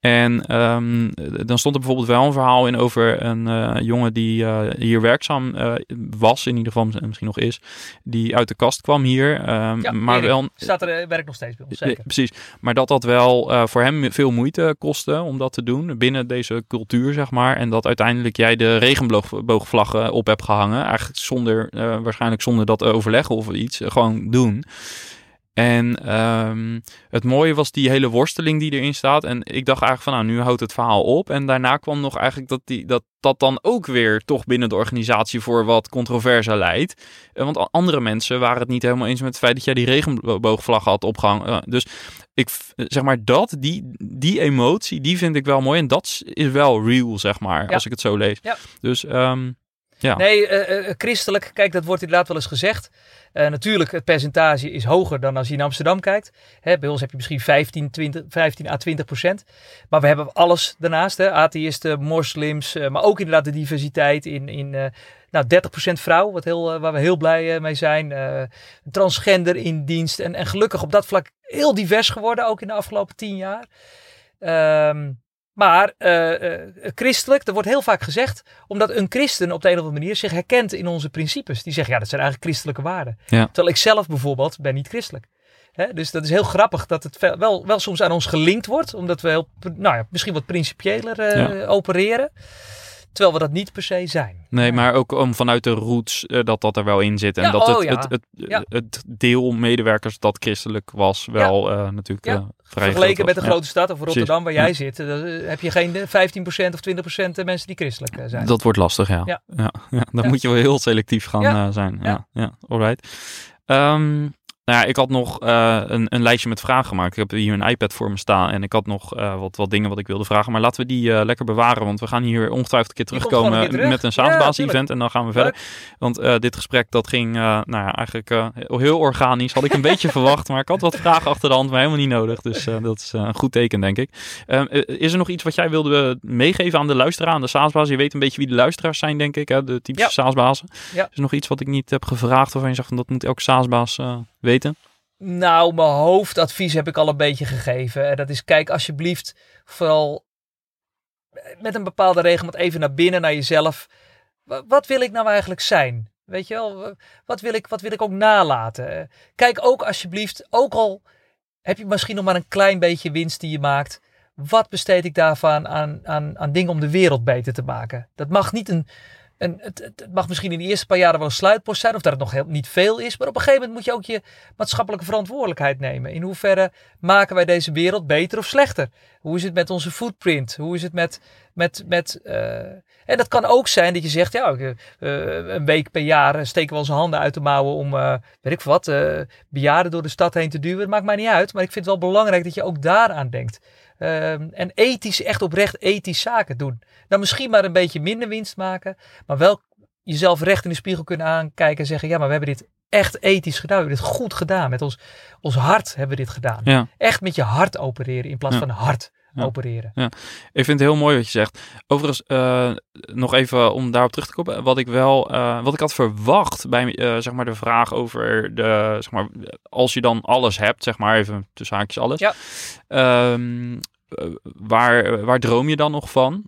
A: En um, dan stond er bijvoorbeeld wel een verhaal in over een uh, jongen die uh, hier werkzaam uh, was, in ieder geval misschien nog is, die uit de kast kwam hier. Um,
B: ja,
A: maar wel,
B: staat er werkt nog steeds bij ons, zeker.
A: Precies, maar dat dat wel voor hem veel moeite kostte om dat te doen binnen deze cultuur, zeg maar. En dat uiteindelijk jij de regenboogvlaggen op hebt gehangen, eigenlijk zonder, waarschijnlijk zonder dat overleggen of iets, gewoon doen. En um, het mooie was die hele worsteling die erin staat. En ik dacht eigenlijk van, nou, nu houdt het verhaal op. En daarna kwam nog eigenlijk dat die, dat, dat dan ook weer toch binnen de organisatie voor wat controverse leidt. Eh, want andere mensen waren het niet helemaal eens met het feit dat jij die regenboogvlag had opgehangen. Dus ik zeg maar dat, die, die emotie, die vind ik wel mooi. En dat is wel real, zeg maar, als ik het zo lees.
B: Ja.
A: Dus um, ja.
B: Nee, uh, uh, christelijk, kijk, dat wordt inderdaad wel eens gezegd. Uh, natuurlijk, het percentage is hoger dan als je in Amsterdam kijkt. Hè, bij ons heb je misschien 15, 20, 15 à 20 procent. Maar we hebben alles daarnaast. Hè, atheïsten, moslims, maar ook inderdaad de diversiteit in, in nou, 30 procent vrouw, wat heel, waar we heel blij mee zijn. transgender in dienst. En, en gelukkig op dat vlak heel divers geworden, ook in de afgelopen tien jaar. Ehm maar uh, uh, christelijk, dat wordt heel vaak gezegd, omdat een christen op de een of andere manier zich herkent in onze principes. Die zeggen, ja, dat zijn eigenlijk christelijke waarden.
A: Ja.
B: Terwijl ik zelf bijvoorbeeld ben niet christelijk. Hè? Dus dat is heel grappig dat het wel, wel soms aan ons gelinkt wordt, omdat we heel, nou ja, misschien wat principiëler uh, ja. opereren. Terwijl we dat niet per se zijn.
A: Nee, maar ook om vanuit de roots uh, dat dat er wel in zit. En
B: ja,
A: dat
B: oh,
A: het,
B: ja.
A: het, het, deel medewerkers dat christelijk was wel uh, natuurlijk uh,
B: Vergeleken met een grote stad of Rotterdam waar jij zit, heb je geen 15% of 20% mensen die christelijk zijn.
A: Dat wordt lastig, ja.
B: Ja.
A: Dan moet je wel heel selectief gaan eh, zijn. Ja,
B: Ja.
A: ja. alright. Ehm, nou ja, ik had nog eh, een, een lijstje met vragen gemaakt. Ik heb hier een iPad voor me staan en ik had nog eh, wat, wat dingen wat ik wilde vragen. Maar laten we die eh, lekker bewaren, want we gaan hier ongetwijfeld een keer terugkomen
B: een keer terug.
A: met een
B: Ja,
A: SaaSbaas-event en dan gaan we verder. Want dit gesprek dat ging nou ja, eigenlijk heel, organisch. Had ik een beetje verwacht, maar ik had wat vragen achter de hand, maar helemaal niet nodig. Dus dat is een goed teken, denk ik. Ehm, eh, is er nog iets wat jij wilde meegeven aan de luisteraar, aan de SaaSbaas? Je weet een beetje wie de luisteraars zijn, denk ik, hè? de typische
B: Ja.
A: SaaSbazen.
B: Ja.
A: Is er nog iets wat ik niet heb gevraagd waarvan je zegt van dat moet elke SaaSbaas weten?
B: Nou, mijn hoofdadvies heb ik al een beetje gegeven. En dat is, kijk alsjeblieft vooral met een bepaalde regelmaat even naar binnen, naar jezelf. Wa- Wat wil ik nou eigenlijk zijn? Weet je wel, wat wil ik, wat wil ik ook nalaten? Kijk ook alsjeblieft, ook al heb je misschien nog maar een klein beetje winst die je maakt. Wat besteed ik daarvan aan, aan, aan dingen om de wereld beter te maken? Dat mag niet een, een het, mag misschien in de eerste paar jaren wel een sluitpost zijn, of dat het nog heel, niet veel is. Maar op een gegeven moment moet je ook je maatschappelijke verantwoordelijkheid nemen. In hoeverre maken wij deze wereld beter of slechter? Hoe is het met onze footprint? Hoe is het met. met, met eh, en dat kan ook zijn dat je zegt: ja, eh, een week per jaar steken we onze handen uit de mouwen om, eh, weet ik wat, bejaarden door de stad heen te duwen. Dat maakt mij niet uit, maar ik vind het wel belangrijk dat je ook daaraan denkt. Ehm, en ethisch, echt oprecht ethisch zaken doen. Dan misschien maar een beetje minder winst maken, maar wel jezelf recht in de spiegel kunnen aankijken en zeggen: ja, maar we hebben dit echt ethisch gedaan. We hebben dit goed gedaan. Met ons, ons hart hebben we dit gedaan.
A: Ja.
B: Echt met je hart opereren in plaats
A: Ja.
B: van hard
A: Ja.
B: opereren.
A: Ik vind het heel mooi wat je zegt. Overigens, eh, nog even om daarop terug te komen. Wat ik wel, eh, wat ik had verwacht bij eh, zeg maar de vraag over de, zeg maar, als je dan alles hebt, zeg maar even tussen haakjes alles.
B: Ja.
A: Ehm, eh, waar, waar droom je dan nog van?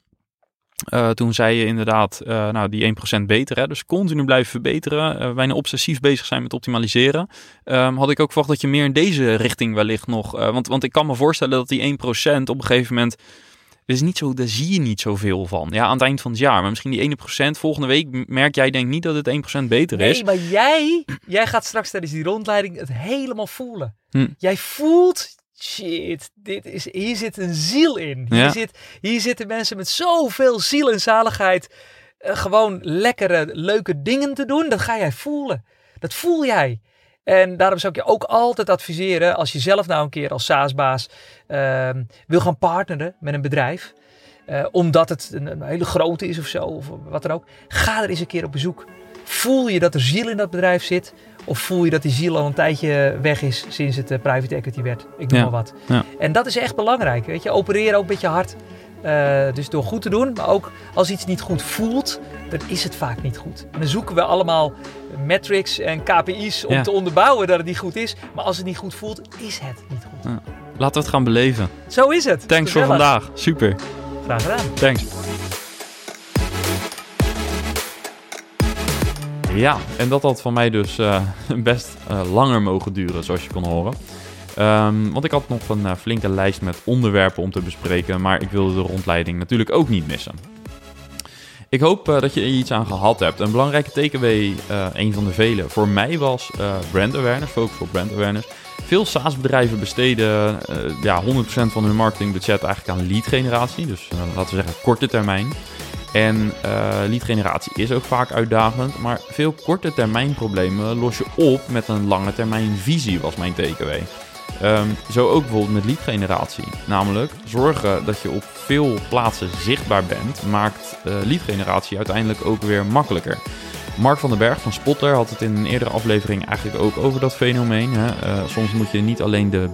A: Eh, toen zei je inderdaad, eh, nou die 1% beter. Hè? Dus continu blijven verbeteren. eh, bijna obsessief bezig zijn met optimaliseren. Ehm, had ik ook verwacht dat je meer in deze richting wellicht nog... want, want ik kan me voorstellen dat die 1% op een gegeven moment... Is niet zo, daar zie je niet zoveel van. Ja, aan het eind van het jaar. Maar misschien die ene procent. Volgende week merk jij denk niet dat het 1% beter is.
B: Nee, maar jij, jij gaat straks tijdens die rondleiding het helemaal voelen.
A: Hm.
B: Jij voelt, shit, dit is, hier zit een ziel in. Hier,
A: Ja.
B: zit, hier zitten mensen met zoveel ziel en zaligheid eh, gewoon lekkere, leuke dingen te doen. Dat ga jij voelen. Dat voel jij. En daarom zou ik je ook altijd adviseren, als je zelf nou een keer als SaaS-baas ehm, wil gaan partneren met een bedrijf, eh, omdat het een, een hele grote is of zo, of wat dan ook, ga er eens een keer op bezoek. Voel je dat er ziel in dat bedrijf zit? Of voel je dat die ziel al een tijdje weg is sinds het eh, private equity werd? Ik noem
C: Ja.
B: maar wat.
C: Ja.
B: En dat is echt belangrijk. Weet je, opereren ook met je hart. Eh, dus door goed te doen, maar ook als iets niet goed voelt, dan is het vaak niet goed. En dan zoeken we allemaal metrics en KPI's om
C: Ja.
B: te onderbouwen dat het niet goed is. Maar als het niet goed voelt, is het niet goed.
C: Laten we het gaan beleven.
B: Zo is het.
C: Thanks voor vandaag. Super.
B: Graag gedaan.
C: Thanks.
A: Ja, en dat had van mij dus eh, best eh, langer mogen duren, zoals je kon horen. Ehm, want ik had nog een eh, flinke lijst met onderwerpen om te bespreken, maar ik wilde de rondleiding natuurlijk ook niet missen. Ik hoop dat je er iets aan gehad hebt. Een belangrijke takeaway, een van de vele, voor mij was brand awareness, focus op brand awareness. Veel SaaS-bedrijven besteden ja, 100% van hun marketingbudget eigenlijk aan lead generatie. Dus laten we zeggen korte termijn. En eh lead generatie is ook vaak uitdagend, maar veel korte termijn problemen los je op met een lange termijn visie, was mijn takeaway. Ehm, zo ook bijvoorbeeld met lead generatie. Namelijk zorgen dat je op veel plaatsen zichtbaar bent, maakt eh lead generatie uiteindelijk ook weer makkelijker. Mark van den Berg van Spotter had het in een eerdere aflevering eigenlijk ook over dat fenomeen. Hè. Eh, soms moet je niet alleen de,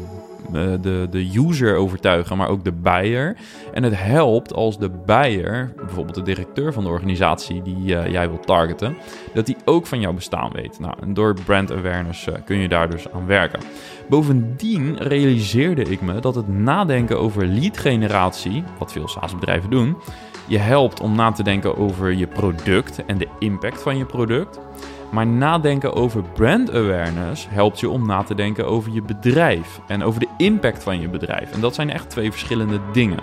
A: de, de user overtuigen, maar ook de buyer. En het helpt als de buyer, bijvoorbeeld de directeur van de organisatie die eh, jij wilt targeten, dat die ook van jouw bestaan weet. Nou, en door brand awareness eh, kun je daar dus aan werken. Bovendien realiseerde ik me dat het nadenken over lead generatie, wat veel SaaS-bedrijven doen, je helpt om na te denken over je product en de impact van je product. Maar nadenken over brand awareness helpt je om na te denken over je bedrijf en over de impact van je bedrijf. En dat zijn echt twee verschillende dingen.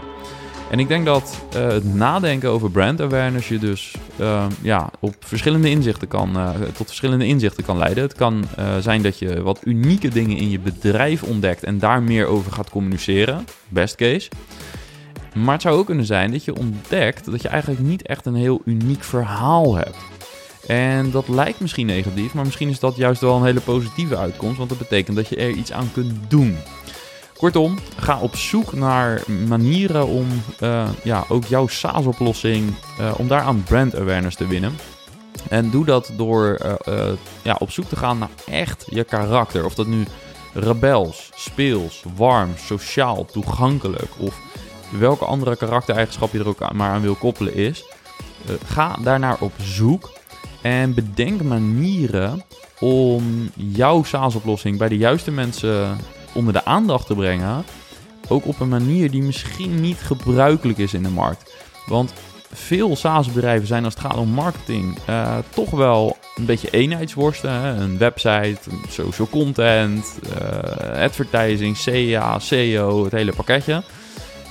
A: En ik denk dat eh, het nadenken over brand awareness je dus eh, ja, op verschillende inzichten kan, eh, tot verschillende inzichten kan leiden. Het kan eh, zijn dat je wat unieke dingen in je bedrijf ontdekt en daar meer over gaat communiceren. Best case. Maar het zou ook kunnen zijn dat je ontdekt dat je eigenlijk niet echt een heel uniek verhaal hebt. En dat lijkt misschien negatief, maar misschien is dat juist wel een hele positieve uitkomst, want dat betekent dat je er iets aan kunt doen. Kortom, ga op zoek naar manieren om eh, ja, ook jouw SaaS-oplossing, eh, om daaraan brand awareness te winnen. En doe dat door eh, ja, op zoek te gaan naar echt je karakter. Of dat nu rebels, speels, warm, sociaal, toegankelijk of welke andere karaktereigenschap je er ook maar aan wil koppelen is. Ga daarnaar op zoek en bedenk manieren om jouw SaaS-oplossing bij de juiste mensen onder de aandacht te brengen. Ook op een manier die misschien niet gebruikelijk is in de markt. Want veel SaaS-bedrijven zijn als het gaat om marketing eh, toch wel een beetje eenheidsworsten. Hè? Een website, social content, eh, advertising, CA, SEO, het hele pakketje.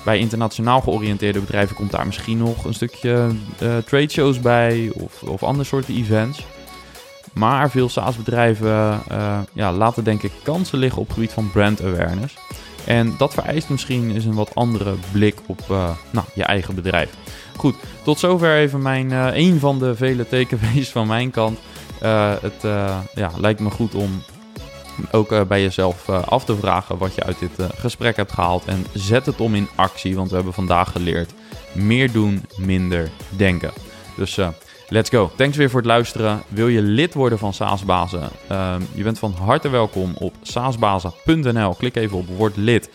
A: Bij internationaal georiënteerde bedrijven komt daar misschien nog een stukje eh trade shows bij of, of andere soorten events. Maar veel SaaS-bedrijven eh, ja, laten denk ik kansen liggen op het gebied van brand awareness. En dat vereist misschien eens een wat andere blik op eh, nou, je eigen bedrijf. Goed, tot zover even mijn, een van de vele takeaways van mijn kant. Het ja, lijkt me goed om ook eh, bij jezelf eh, af te vragen wat je uit dit eh, gesprek hebt gehaald. En zet het om in actie, want we hebben vandaag geleerd meer doen, minder denken. Dus let's go. Thanks weer voor het luisteren. Wil je lid worden van Saasbazen? Ehm, je bent van harte welkom op saasbazen.nl. Klik even op word lid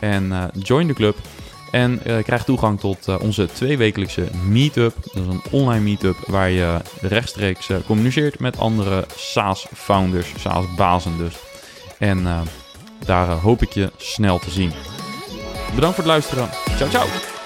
A: en join de club. En eh, krijg toegang tot eh, onze tweewekelijkse meetup. Dat is een online meetup waar je rechtstreeks eh, communiceert met andere SaaS-founders, SaaS-bazen dus. En daar hoop ik je snel te zien. Bedankt voor het luisteren. Ciao, ciao!